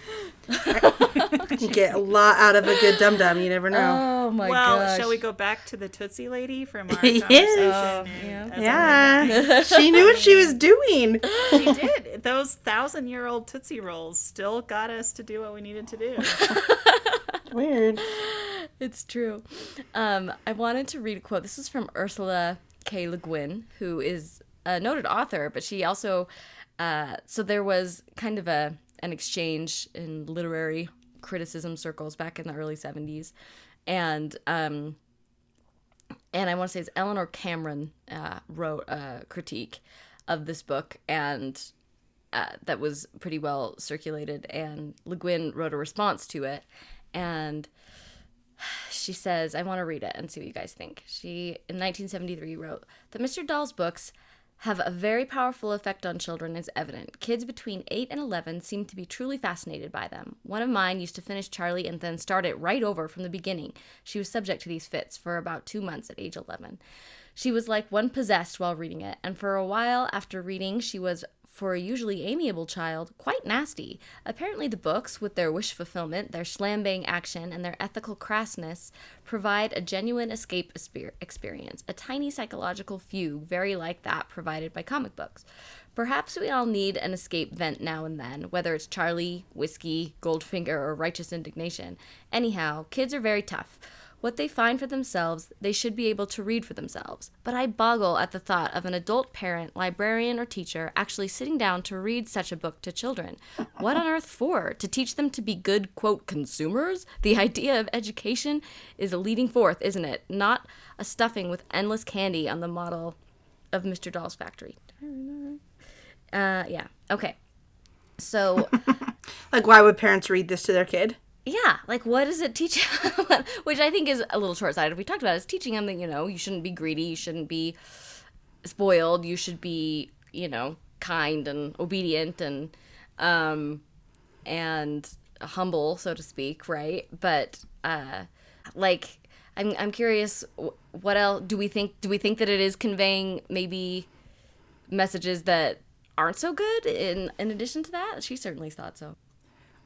Speaker 3: get a lot out of a good dum dum. You never know.
Speaker 1: Oh my
Speaker 2: well,
Speaker 1: gosh.
Speaker 2: shall we go back to the Tootsie Lady from our
Speaker 3: Yes.
Speaker 2: conversation?
Speaker 1: Oh,
Speaker 2: and- as
Speaker 3: yeah, she knew what she was doing.
Speaker 2: She did. Those thousand year old Tootsie Rolls still got us to do what we needed to do.
Speaker 3: Weird.
Speaker 1: It's true. Um, I wanted to read a quote. This is from Ursula K. Le Guin, who is a noted author, but she also. Uh, so there was kind of a an exchange in literary criticism circles back in the early '70s, and um, and I want to say it's Eleanor Cameron uh, wrote a critique of this book, and uh, that was pretty well circulated. And Le Guin wrote a response to it, and she says, I want to read it and see what you guys think. She, in 1973, wrote that Mr. Dahl's books have a very powerful effect on children is evident. Kids between 8 and 11 seem to be truly fascinated by them. One of mine used to finish Charlie and then start it right over from the beginning. She was subject to these fits for about two months at age 11. She was like one possessed while reading it, and for a while after reading, she was, for a usually amiable child, quite nasty. Apparently, the books, with their wish fulfillment, their slam bang action, and their ethical crassness, provide a genuine escape experience, a tiny psychological fugue, very like that provided by comic books. Perhaps we all need an escape vent now and then, whether it's Charlie, whiskey, Goldfinger, or righteous indignation. Anyhow, kids are very tough. What they find for themselves, they should be able to read for themselves. But I boggle at the thought of an adult parent, librarian, or teacher actually sitting down to read such a book to children. What on earth for? To teach them to be good, quote, consumers? The idea of education is a leading forth, isn't it? Not a stuffing with endless candy on the model of Mr. Dahl's factory. Uh, yeah. Okay. So.
Speaker 3: Like, why would parents read this to their kid?
Speaker 1: Yeah, like what does it teach? Which I think is a little short sighted. We talked about it, is teaching them that you know you shouldn't be greedy, you shouldn't be spoiled, you should be you know kind and obedient and um and humble, so to speak, right? But uh, like I'm I'm curious, what else do we think? Do we think that it is conveying maybe messages that aren't so good? In in addition to that, she certainly thought so.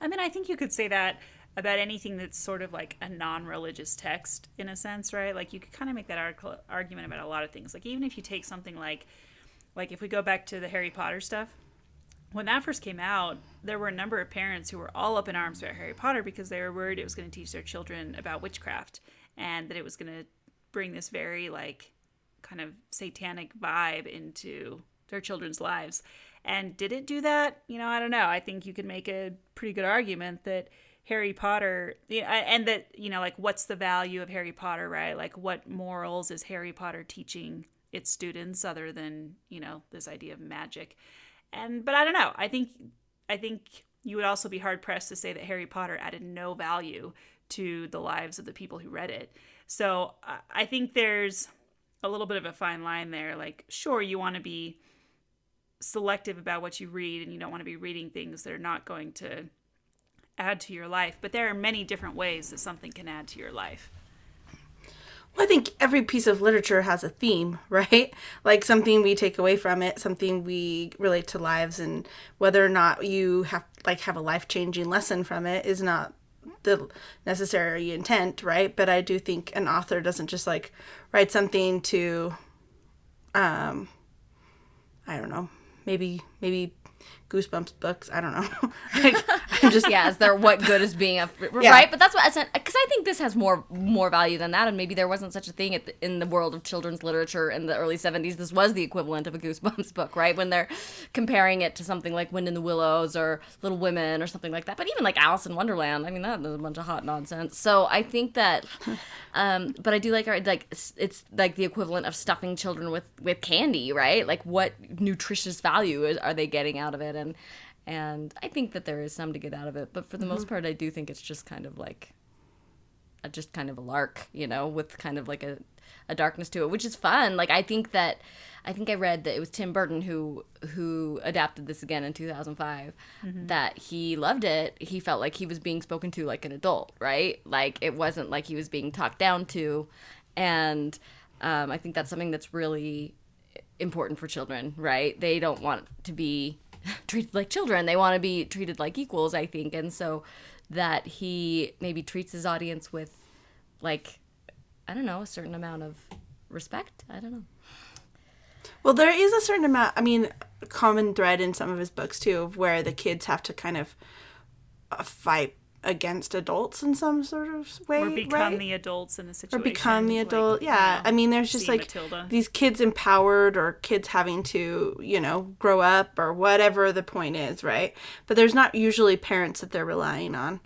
Speaker 2: I mean, I think you could say that about anything that's sort of like a non-religious text in a sense, right? Like you could kind of make that argument about a lot of things. Like even if you take something like like if we go back to the Harry Potter stuff, when that first came out, there were a number of parents who were all up in arms about Harry Potter because they were worried it was going to teach their children about witchcraft and that it was going to bring this very like kind of satanic vibe into their children's lives. And did it do that? You know, I don't know. I think you could make a pretty good argument that Harry Potter, yeah, uh, and that, you know, like what's the value of Harry Potter, right? Like what morals is Harry Potter teaching its students other than, you know, this idea of magic? And, but I don't know. I think, I think you would also be hard pressed to say that Harry Potter added no value to the lives of the people who read it. So I- I think there's a little bit of a fine line there. Like, sure, you want to be selective about what you read and you don't want to be reading things that are not going to add to your life, but there are many different ways that something can add to your life.
Speaker 3: Well, I think every piece of literature has a theme, right? Like something we take away from it, something we relate to lives, and whether or not you have like have a life changing lesson from it is not the necessary intent, right? But I do think an author doesn't just like write something to, um, I don't know, maybe maybe goosebumps books. I don't know. like, just
Speaker 1: yeah, is there what good is being a
Speaker 3: Yeah.
Speaker 1: right? But that's what because I think this has more more value than that, and maybe there wasn't such a thing at the, in the world of children's literature in the early '70s. This was the equivalent of a Goosebumps book, right? When they're comparing it to something like Wind in the Willows or Little Women or something like that. But even like Alice in Wonderland, I mean, that is a bunch of hot nonsense. So I think that, um, but I do like our like it's, it's like the equivalent of stuffing children with with candy, right? Like what nutritious value is, are they getting out of it? And and I think that there is some to get out of it, but for the most part, I do think it's just kind of like a, just kind of a lark, you know, with kind of like a, a darkness to it, which is fun. Like I think that I think I read that it was Tim Burton who who adapted this again in 2005 that he loved it. He felt like he was being spoken to like an adult, right? Like it wasn't like he was being talked down to and um, I think that's something that's really important for children, right? They don't want to be treated like children. They want to be treated like equals, I think. And so that he maybe treats his audience with like I don't know, a certain amount of respect. I don't know.
Speaker 3: Well, there is a certain amount, I mean, common thread in some of his books too, of where the kids have to kind of uh, fight against adults in some sort of way.
Speaker 2: Or become
Speaker 3: right?
Speaker 2: the adults in the situation, or
Speaker 3: become the
Speaker 2: like,
Speaker 3: adult.
Speaker 2: you
Speaker 3: yeah.
Speaker 2: know,
Speaker 3: I mean, there's just like
Speaker 2: Matilda.
Speaker 3: these kids empowered or kids having to, you know, grow up or whatever the point is, right? But there's not usually parents that they're relying on.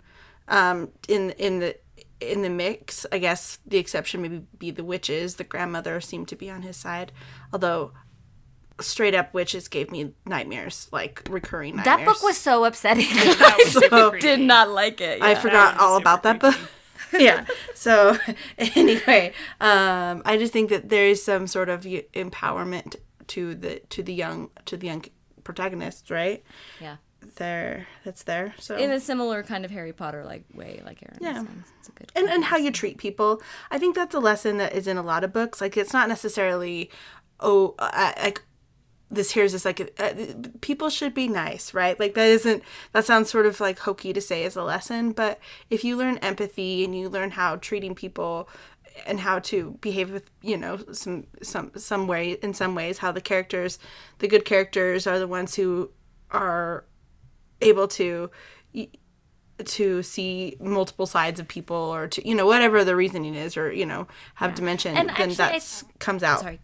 Speaker 3: Um, in in the in the mix, I guess the exception maybe be the witches. The grandmother seemed to be on his side, although straight up witches gave me nightmares, like recurring nightmares.
Speaker 1: That book was so upsetting.
Speaker 2: That was super
Speaker 3: So-
Speaker 2: creepy.
Speaker 1: Did not like it.
Speaker 3: I forgot all
Speaker 2: super
Speaker 3: about that book. yeah. So anyway, um, I just think that there is some sort of empowerment to the to the young to the young protagonists, right?
Speaker 1: Yeah.
Speaker 3: There, that's there. So
Speaker 1: In a similar kind of Harry Potter like way, like Erin
Speaker 3: Yeah.
Speaker 1: It's a good
Speaker 3: and and how you treat people. I think that's a lesson that is in a lot of books. Like it's not necessarily oh uh, like this here's this like uh, people should be nice, right? Like that isn't that sounds sort of like hokey to say as a lesson, but if you learn empathy and you learn how treating people and how to behave with you know some some some way in some ways how the characters the good characters are the ones who are able to to see multiple sides of people or to you know whatever the reasoning is or you know have dimension
Speaker 1: And
Speaker 3: then that's comes out
Speaker 1: Sorry.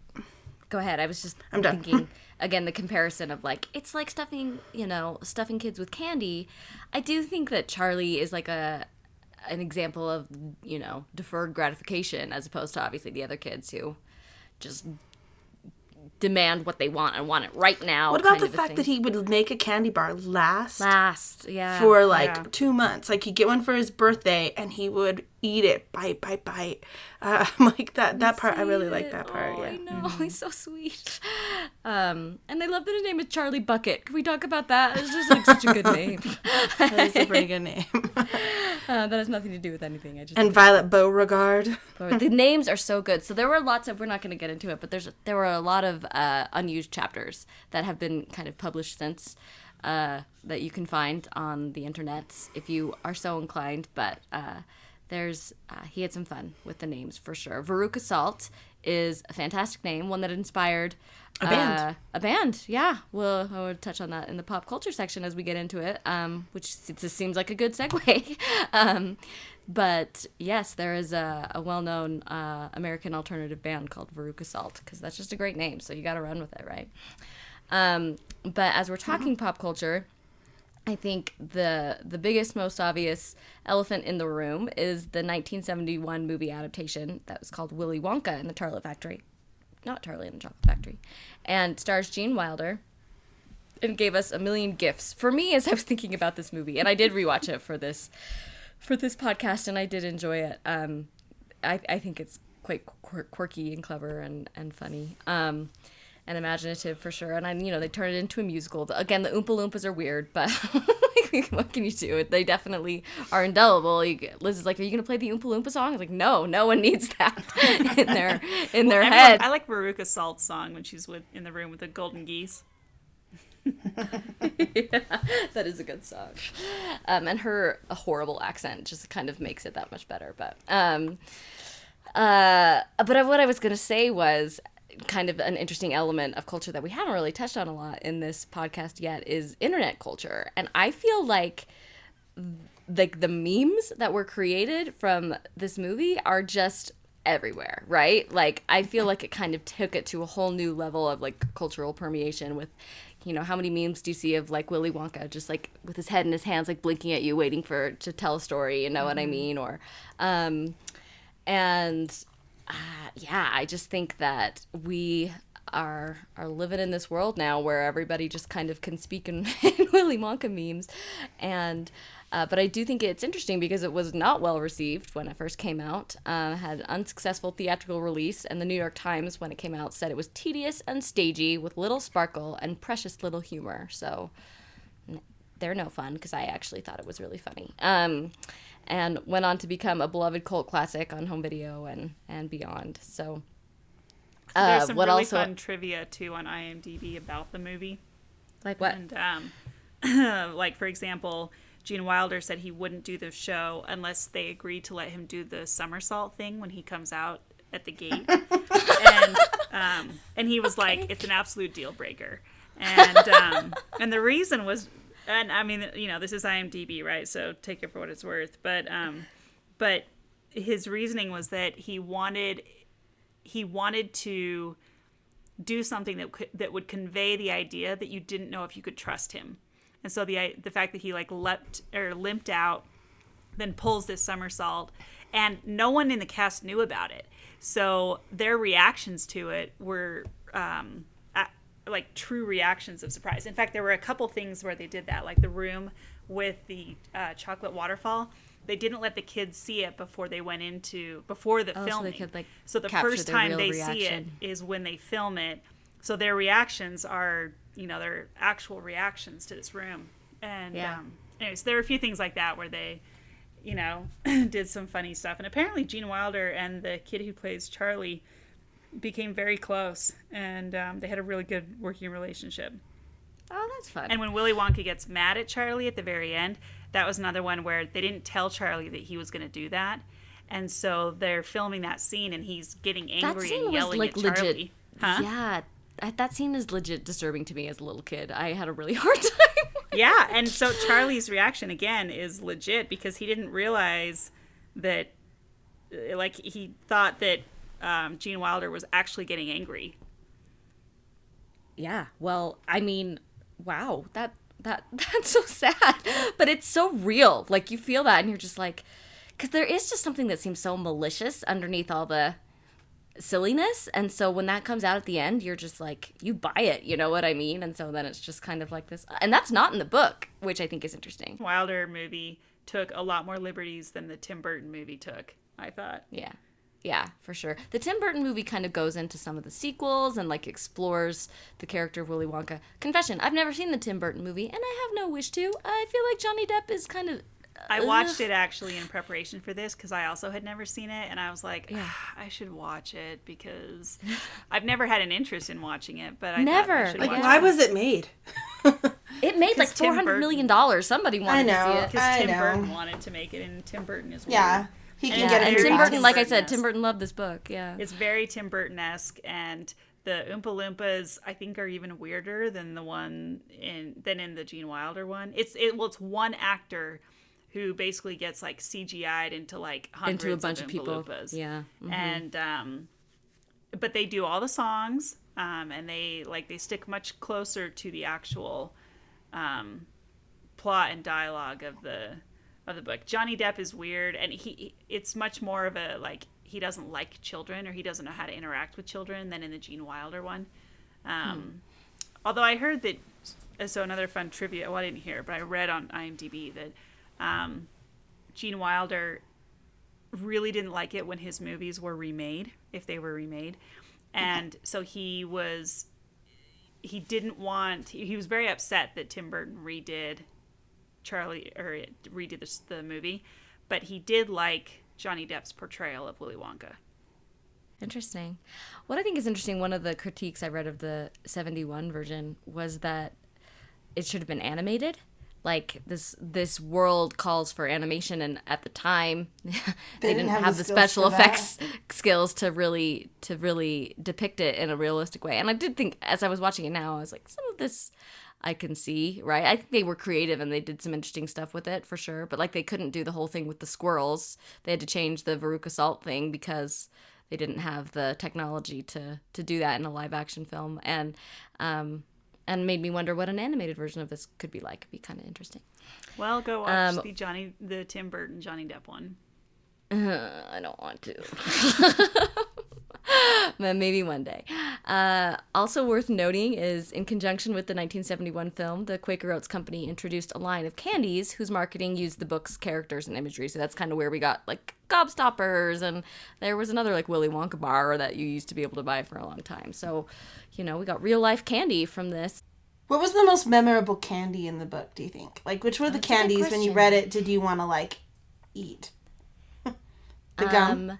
Speaker 1: Go ahead. I was just
Speaker 3: I'm done.
Speaker 1: thinking again the comparison of like it's like stuffing, you know, stuffing kids with candy. I do think that Charlie is like a an example of, you know, deferred gratification as opposed to obviously the other kids who just demand what they want and want it right now.
Speaker 3: what about the fact
Speaker 1: thing.
Speaker 3: that he would make a candy bar last
Speaker 1: last, yeah.
Speaker 3: for like
Speaker 2: Yeah.
Speaker 3: two months like he'd get one for his birthday and he would eat it bite bite bite uh, like that that part i really like that part
Speaker 1: Oh,
Speaker 3: yeah
Speaker 1: I know. He's so sweet. Um, and I love that his name is Charlie Bucket. Can we talk about that? It's just like such a good name.
Speaker 3: that is a pretty good name
Speaker 1: Uh, that has nothing to do with anything. I just
Speaker 3: and violet
Speaker 1: Beauregarde the names are so good. So there were lots of. We're not going to get into it, but there's there were a lot of uh, unused chapters that have been kind of published since uh, that you can find on the internet if you are so inclined. But uh, there's uh, he had some fun with the names for sure. Veruca Salt is a fantastic name, one that inspired.
Speaker 3: A band.
Speaker 1: Uh, a band, yeah. We'll I will touch on that in the pop culture section as we get into it, um, which just seems like a good segue. um, but yes, there is a, a well-known uh, American alternative band called Veruca Salt because that's just a great name, so you got to run with it, right? Um, but as we're talking pop culture, I think the the biggest, most obvious elephant in the room is the 1971 movie adaptation that was called Willy Wonka and the Chocolate Factory, not Charlie and the Chocolate Factory, and stars Gene Wilder. And gave us a million gifts for me as I was thinking about this movie, and I did rewatch it for this for this podcast, and I did enjoy it. Um, I, I think it's quite quirky and clever and and funny. Um, and imaginative for sure. And I, you know, they turn it into a musical. Again, the Oompa Loompas are weird, but what can you do? They definitely are indelible. You, Liz is like, "Are you gonna play the Oompa Loompa song?" I was like, "No, no one needs that in their in their
Speaker 2: Everyone-
Speaker 1: head."
Speaker 2: I like Veruca Salt's song when she's with in the room with the golden geese.
Speaker 1: that is a good song. Um, and her horrible accent just kind of makes it that much better. But um, uh, but what I was gonna say was kind of an interesting element of culture that we haven't really touched on a lot in this podcast yet is internet culture, and I feel like like the memes that were created from this movie are just everywhere, right? Like I feel like it kind of took it to a whole new level of like cultural permeation with you know, how many memes do you see of like Willy Wonka just like with his head in his hands like blinking at you waiting for to tell a story, you know what I mean? Or um and uh, yeah, I just think that we are are living in this world now where everybody just kind of can speak in, in Willy Wonka memes, and uh, but I do think it's interesting because it was not well received when it first came out. Uh, had unsuccessful theatrical release, and the New York Times, when it came out, said it was tedious and stagey with little sparkle and precious little humor. So they're no fun because I actually thought it was really funny. Um, and went on to become a beloved cult classic on home video and and beyond. So, uh,
Speaker 2: There's some
Speaker 1: what
Speaker 2: really
Speaker 1: also
Speaker 2: fun trivia too on IMDb about the movie.
Speaker 1: like what?
Speaker 2: And um, like for example, Gene Wilder said he wouldn't do the show unless they agreed to let him do the somersault thing when he comes out at the gate. and um, and he was like, it's an absolute deal breaker. And um, and the reason was, and I mean, you know, this is IMDb, right? So take it for what it's worth. But um, but his reasoning was that he wanted he wanted to do something that could, that would convey the idea that you didn't know if you could trust him. And so the the fact that he like leapt or limped out, then pulls this somersault, and no one in the cast knew about it. So their reactions to it were um, like true reactions of surprise. In fact, there were a couple things where they did that, like the room with the uh, chocolate waterfall. They didn't let the kids see it before they went into before the
Speaker 1: Oh, so
Speaker 2: filming.
Speaker 1: could, like,
Speaker 2: so the first time they see it is when they film it so their reactions are, you know, their actual reactions to this room. And
Speaker 1: Yeah.
Speaker 2: um, anyways, there are a few things like that where they, you know, did some funny stuff. And apparently, Gene Wilder and the kid who plays Charlie became very close, and um, they had a really good working relationship.
Speaker 1: Oh, that's fun.
Speaker 2: And when Willy Wonka gets mad at Charlie at the very end, that was another one where they didn't tell Charlie that he was going to do that. And so they're filming that scene and he's getting angry and
Speaker 1: was
Speaker 2: yelling
Speaker 1: like
Speaker 2: at Charlie.
Speaker 1: legit.
Speaker 2: Huh?
Speaker 1: Yeah, that, scene is legit disturbing to me as a little kid. I had a really hard time.
Speaker 2: Yeah, and so Charlie's reaction again is legit because he didn't realize that, like, he thought that um, Gene Wilder was actually getting angry.
Speaker 1: Yeah. Well, I mean, wow. That that that's so sad, but it's so real. Like you feel that, and you're just like, because there is just something that seems so malicious underneath all the silliness, and so when that comes out at the end, you're just like, you buy it. You know what I mean? And so then it's just kind of like this, and that's not in the book, which I think is interesting.
Speaker 2: Wilder movie took a lot more liberties than the Tim Burton movie took. I thought.
Speaker 1: Yeah. Yeah, for sure. The Tim Burton movie kind of goes into some of the sequels and like explores the character of Willy Wonka. Confession, I've never seen the Tim Burton movie and I have no wish to. I feel like Johnny Depp is kind of
Speaker 2: I watched it actually in preparation for this because I also had never seen it, and I was like, "Ah, I should watch it because I've never had an interest in watching it. But I thought I
Speaker 1: Never. Like,
Speaker 2: watch
Speaker 3: Why
Speaker 2: it.
Speaker 3: was it made?
Speaker 1: It made like
Speaker 2: Tim
Speaker 1: four hundred million dollars. Somebody wanted
Speaker 3: know.
Speaker 1: to see it.
Speaker 2: because Tim
Speaker 3: know.
Speaker 2: Burton wanted to make it, and Tim Burton is weird.
Speaker 3: Yeah, he can
Speaker 2: And-
Speaker 3: get it.
Speaker 1: and Tim. Burton, like I said, Tim Burton loved this book. Yeah.
Speaker 2: It's very Tim Burton esque, and the Oompa Loompas I think are even weirder than the one in than in the Gene Wilder one. It's it well, it's one actor who basically gets like CGI'd into like hundreds
Speaker 1: Into a bunch
Speaker 2: of,
Speaker 1: of
Speaker 2: Oompa
Speaker 1: people.
Speaker 2: Loompas.
Speaker 1: Yeah. Mhm.
Speaker 2: and um, but they do all the songs, um, and they like they stick much closer to the actual um, plot and dialogue of the of the book. Johnny Depp is weird, and he it's much more of a like he doesn't like children or he doesn't know how to interact with children than in the Gene Wilder one. Um, Although I heard that, so another fun trivia. Well, I didn't hear, but I read on IMDb that um, Gene Wilder really didn't like it when his movies were remade, if they were remade, and so he was he didn't want he was very upset that Tim Burton redid Charlie or redid this, the movie, but he did like Johnny Depp's portrayal of Willy Wonka.
Speaker 1: Interesting. What I think is interesting, one of the critiques I read of the 71 version was that it should have been animated. Like this this world calls for animation and at the time they, didn't, have, the,
Speaker 3: skills
Speaker 1: special
Speaker 3: for that.
Speaker 1: effects skills to really to really depict it in a realistic way. And I did think as I was watching it now, I was like, some of this I can see, right? I think they were creative and they did some interesting stuff with it for sure. But like they couldn't do the whole thing with the squirrels. They had to change the Veruca Salt thing because they didn't have the technology to to do that in a live action film. And um and made me wonder what an animated version of this could be like. It'd be kind of interesting.
Speaker 2: Well, go watch
Speaker 1: Um,
Speaker 2: the Johnny the Tim Burton Johnny Depp one.
Speaker 1: Uh, I don't want to. but maybe one day. Uh, also worth noting is in conjunction with the 1971 film, the Quaker Oats Company introduced a line of candies whose marketing used the book's characters and imagery. So that's kind of where we got like gobstoppers, and there was another like Willy Wonka bar that you used to be able to buy for a long time. So, you know, we got real life candy from this.
Speaker 3: What was the most memorable candy in the book? Do you think? Like, which were the
Speaker 1: That's
Speaker 3: candies when you read it? Did you want to like eat? the gum.
Speaker 1: Um,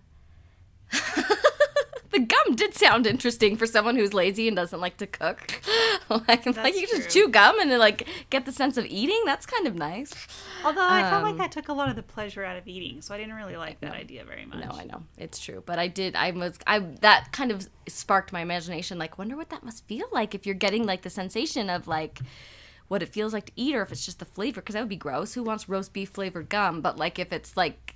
Speaker 1: the gum did sound interesting for someone who's lazy and doesn't like to cook. like, like you can just chew gum and like get the sense of eating. That's kind of nice.
Speaker 2: Although I felt like
Speaker 1: Um,
Speaker 2: that took a lot of the pleasure out of eating, so I didn't really like that idea very much.
Speaker 1: No, I know it's true, but I did. I was. I that kind of sparked my imagination. Like, wonder what that must feel like if you're getting like the sensation of like what it feels like to eat, or if it's just the flavor. Because that would be gross. Who wants roast beef flavored gum? But like if it's like,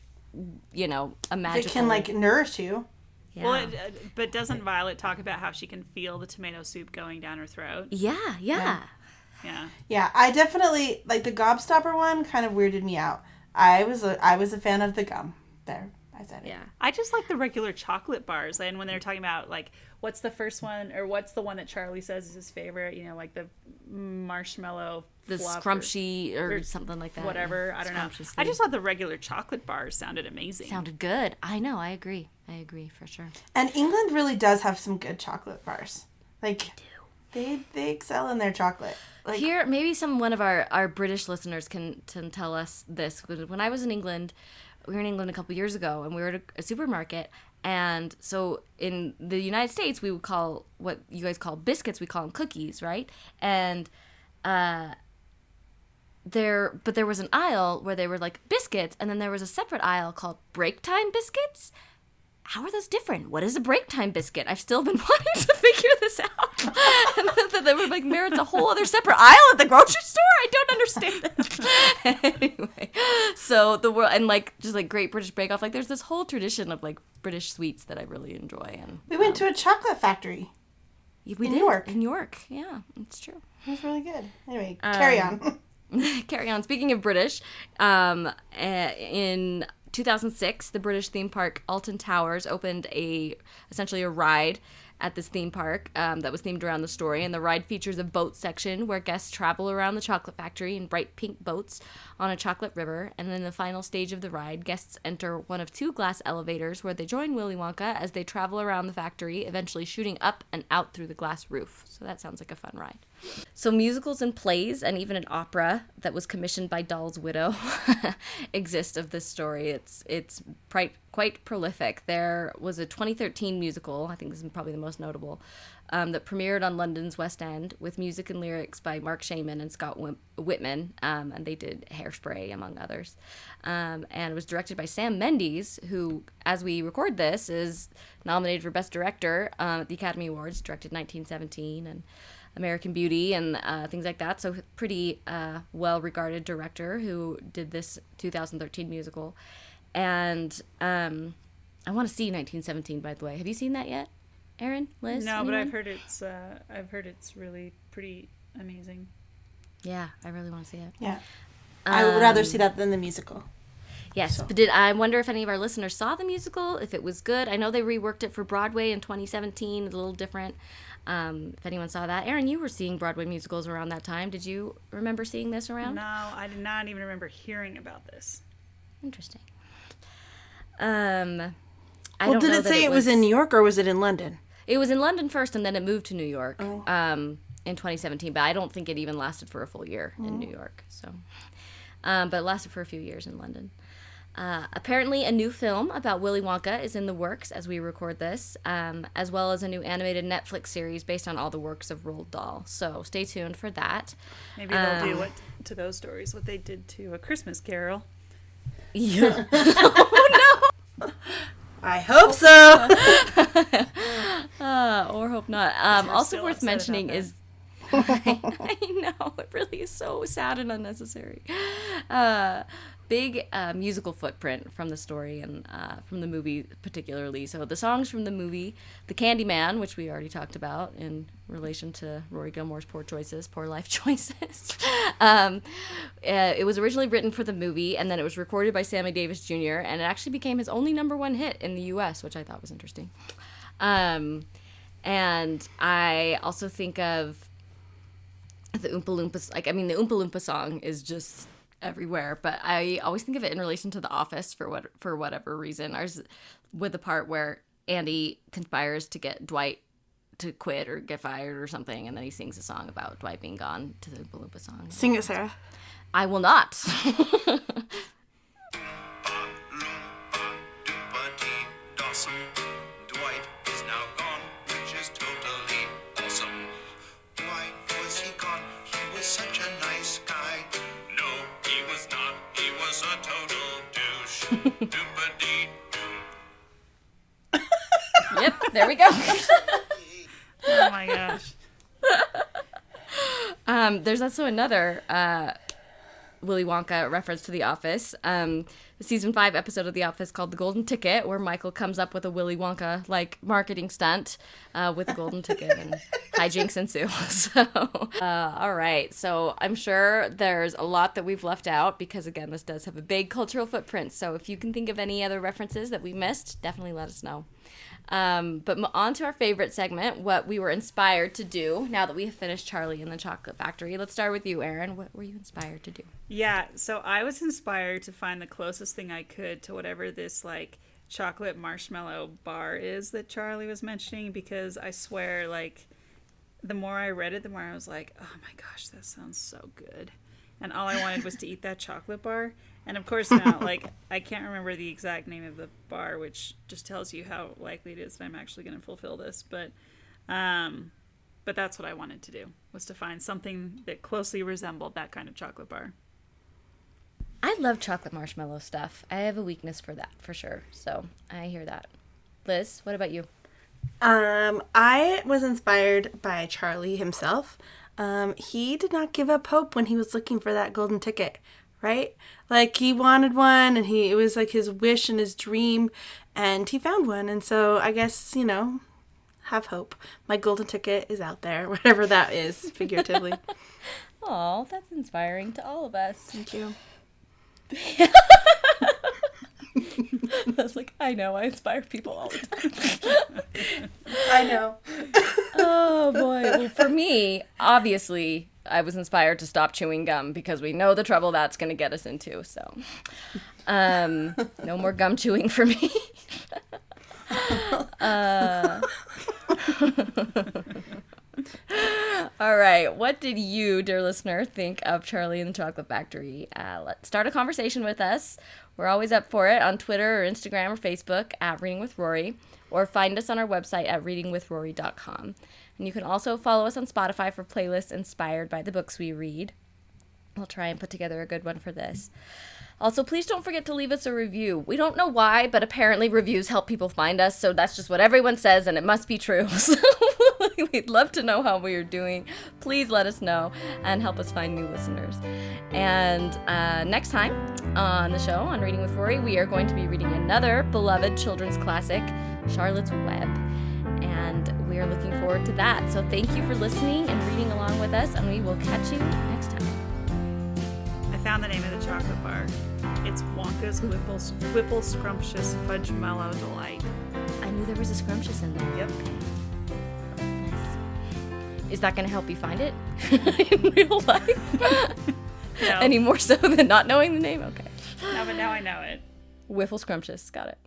Speaker 1: you know, a magical.
Speaker 3: it can like nourish you.
Speaker 1: Yeah.
Speaker 2: Well, it, uh, but doesn't Violet talk about how she can feel the tomato soup going down her throat?
Speaker 1: yeah, yeah.
Speaker 2: Yeah.
Speaker 3: Yeah, I definitely like the gobstopper one. Kind of weirded me out. I was a I was a fan of the gum. There, I said it.
Speaker 1: Yeah.
Speaker 2: I just like the regular chocolate bars. And when they're talking about like what's the first one or what's the one that Charlie says is his favorite, you know, like the marshmallow
Speaker 1: the
Speaker 2: fluff or
Speaker 1: scrumptious or,
Speaker 2: or
Speaker 1: something like that.
Speaker 2: whatever.
Speaker 1: yeah.
Speaker 2: I don't know. I just thought the regular chocolate bars sounded amazing.
Speaker 1: sounded good. I know. I agree. I agree for sure.
Speaker 3: And England really does have some good chocolate bars. Like They they excel in their chocolate. Like
Speaker 1: Here, maybe some one of our, our British listeners can can tell us this. When when I was in England, we were in England a couple years ago, and we were at a, a supermarket. And so in the United States, we would call what you guys call biscuits, we call them cookies, right? And uh, there, but there was an aisle where they were like biscuits, and then there was a separate aisle called break time biscuits. How are those different? What is a break time biscuit? I've still been wanting to figure this out. and then they were like, "Merits a whole other separate aisle at the grocery store." I don't understand it. anyway, so the world and like just like Great British Bake Off, like there's this whole tradition of like British sweets that I really enjoy, and
Speaker 3: we went to a chocolate factory.
Speaker 1: we
Speaker 3: In
Speaker 1: did
Speaker 3: York.
Speaker 1: in York. Yeah, it's true.
Speaker 3: It was really good. Anyway, carry on.
Speaker 1: carry on. Speaking of British, um, uh, in 2006, the British theme park Alton Towers opened a essentially a ride at this theme park um, that was themed around the story. And the ride features a boat section where guests travel around the chocolate factory in bright pink boats on a chocolate river. And then the final stage of the ride, guests enter one of two glass elevators where they join Willy Wonka as they travel around the factory, eventually shooting up and out through the glass roof. So that sounds like a fun ride. So musicals and plays and even an opera that was commissioned by Dahl's widow exist of this story. It's it's quite quite prolific. There was a 2013 musical, I think this is probably the most notable, um, that premiered on London's West End with music and lyrics by Marc Shaiman and Scott Wittman, um, and they did Hairspray among others. Um, and it was directed by Sam Mendes, who, as we record this, is nominated for Best Director um, at the Academy Awards. Directed 1917 and. American Beauty and uh, things like that. So pretty uh, well regarded director who did this 2013 musical, and um, I want to see 1917. By the way, have you seen that yet, Erin? Liz?
Speaker 2: No, but? I've heard it's uh, I've heard it's really pretty amazing.
Speaker 1: Yeah, I really want to see it.
Speaker 3: Yeah. I would rather see that than the musical.
Speaker 1: Yes, but did I wonder if any of our listeners saw the musical? If it was good? I know they reworked it for Broadway in 2017. A little different. Um, if anyone saw that, Erin, you were seeing Broadway musicals around that time. Did you remember seeing this around?
Speaker 2: No, I did not even remember hearing about this.
Speaker 1: Interesting. Um, I
Speaker 3: Well,
Speaker 1: don't
Speaker 3: did
Speaker 1: know
Speaker 3: it say it was in New York or was it in London?
Speaker 1: It was in London first, and then it moved to New York
Speaker 3: Oh.
Speaker 1: um, in 2017. But I don't think it even lasted for a full year in
Speaker 3: Oh.
Speaker 1: New York. So, um, but it lasted for a few years in London. Uh, apparently, a new film about Willy Wonka is in the works as we record this, um, as well as a new animated Netflix series based on all the works of Roald Dahl. So, stay tuned for that.
Speaker 2: Maybe they'll
Speaker 1: Um,
Speaker 2: do what to those stories what they did to a Christmas Carol.
Speaker 1: Yeah. No.
Speaker 3: I hope so.
Speaker 1: Uh, or hope not. Um, also worth
Speaker 2: upset about
Speaker 1: mentioning
Speaker 2: that.
Speaker 1: is. I know it really is so sad and unnecessary. Uh, big uh, musical footprint from the story and uh, from the movie particularly. So the songs from the movie, "The Candyman," which we already talked about in relation to Rory Gilmore's poor choices, poor life choices. um, uh, it was originally written for the movie, and then it was recorded by Sammy Davis Jr. and it actually became his only number one hit in the U.S., which I thought was interesting. Um, and I also think of the Oompa Loompas. Like, I mean, the Oompa Loompa song is just everywhere, but I always think of it in relation to The Office for what for whatever reason. Ours with the part where Andy conspires to get Dwight to quit or get fired or something, and then he sings a song about Dwight being gone to the Oompa song.
Speaker 3: Sing it, Sarah.
Speaker 1: I will not. yep, there we go.
Speaker 2: Oh my gosh.
Speaker 1: Um, there's also another uh, Willy Wonka reference to The Office. Um, the season five episode of The Office called "The Golden Ticket," where Michael comes up with a Willy Wonka like marketing stunt uh, with the golden ticket, and hijinks ensue. So, uh, all right. So I'm sure there's a lot that we've left out because again, this does have a big cultural footprint. So if you can think of any other references that we missed, definitely let us know. Um, but on to our favorite segment, what we were inspired to do now that we have finished Charlie and the Chocolate Factory. Let's start with you, Erin. What were you inspired to do?
Speaker 2: Yeah, so I was inspired to find the closest thing I could to whatever this like chocolate marshmallow bar is that Charlie was mentioning because I swear like the more I read it, the more I was like, oh my gosh, that sounds so good. And all I wanted was to eat that chocolate bar. And of course, now, like, I can't remember the exact name of the bar, which just tells you how likely it is that I'm actually going to fulfill this. But, um, but that's what I wanted to do was to find something that closely resembled that kind of chocolate bar.
Speaker 1: I love chocolate marshmallow stuff. I have a weakness for that for sure. So I hear that. Liz, what about you?
Speaker 3: Um, I was inspired by Charlie himself. Um, he did not give up hope when he was looking for that golden ticket, right? Like he wanted one and he it was like his wish and his dream and he found one and so I guess, you know, have hope. My golden ticket is out there, whatever that is, figuratively.
Speaker 1: Oh, that's inspiring to all of us.
Speaker 3: Thank you.
Speaker 1: I was like, I know, I inspire people all the time.
Speaker 3: I know.
Speaker 1: oh boy. Well, for me, obviously, I was inspired to stop chewing gum because we know the trouble that's going to get us into. So, um, no more gum chewing for me. uh, all right. What did you, dear listener, think of Charlie and the Chocolate Factory? Uh, let's start a conversation with us. We're always up for it on Twitter or Instagram or Facebook at Reading with Rory, or find us on our website at readingwithrory.com. And you can also follow us on Spotify for playlists inspired by the books we read. We'll try and put together a good one for this. Also, please don't forget to leave us a review. We don't know why, but apparently reviews help people find us, so that's just what everyone says, and it must be true. So we'd love to know how we are doing. Please let us know and help us find new listeners. And uh, next time on the show on Reading with Rory, we are going to be reading another beloved children's classic, Charlotte's Web. And we are looking forward to that. So thank you for listening and reading along with us, and we will catch you next time.
Speaker 2: I found the name of the chocolate bar. It's Wonka's Whipple, Whipple Scrumptious Fudgemallow Delight.
Speaker 1: I knew there was a scrumptious in there.
Speaker 2: Yep.
Speaker 1: Nice. Is that going to help you find it in real life?
Speaker 2: No.
Speaker 1: Any more so than not knowing the name? Okay.
Speaker 2: No, but now I know it.
Speaker 1: Whiffle Scrumptious. Got it.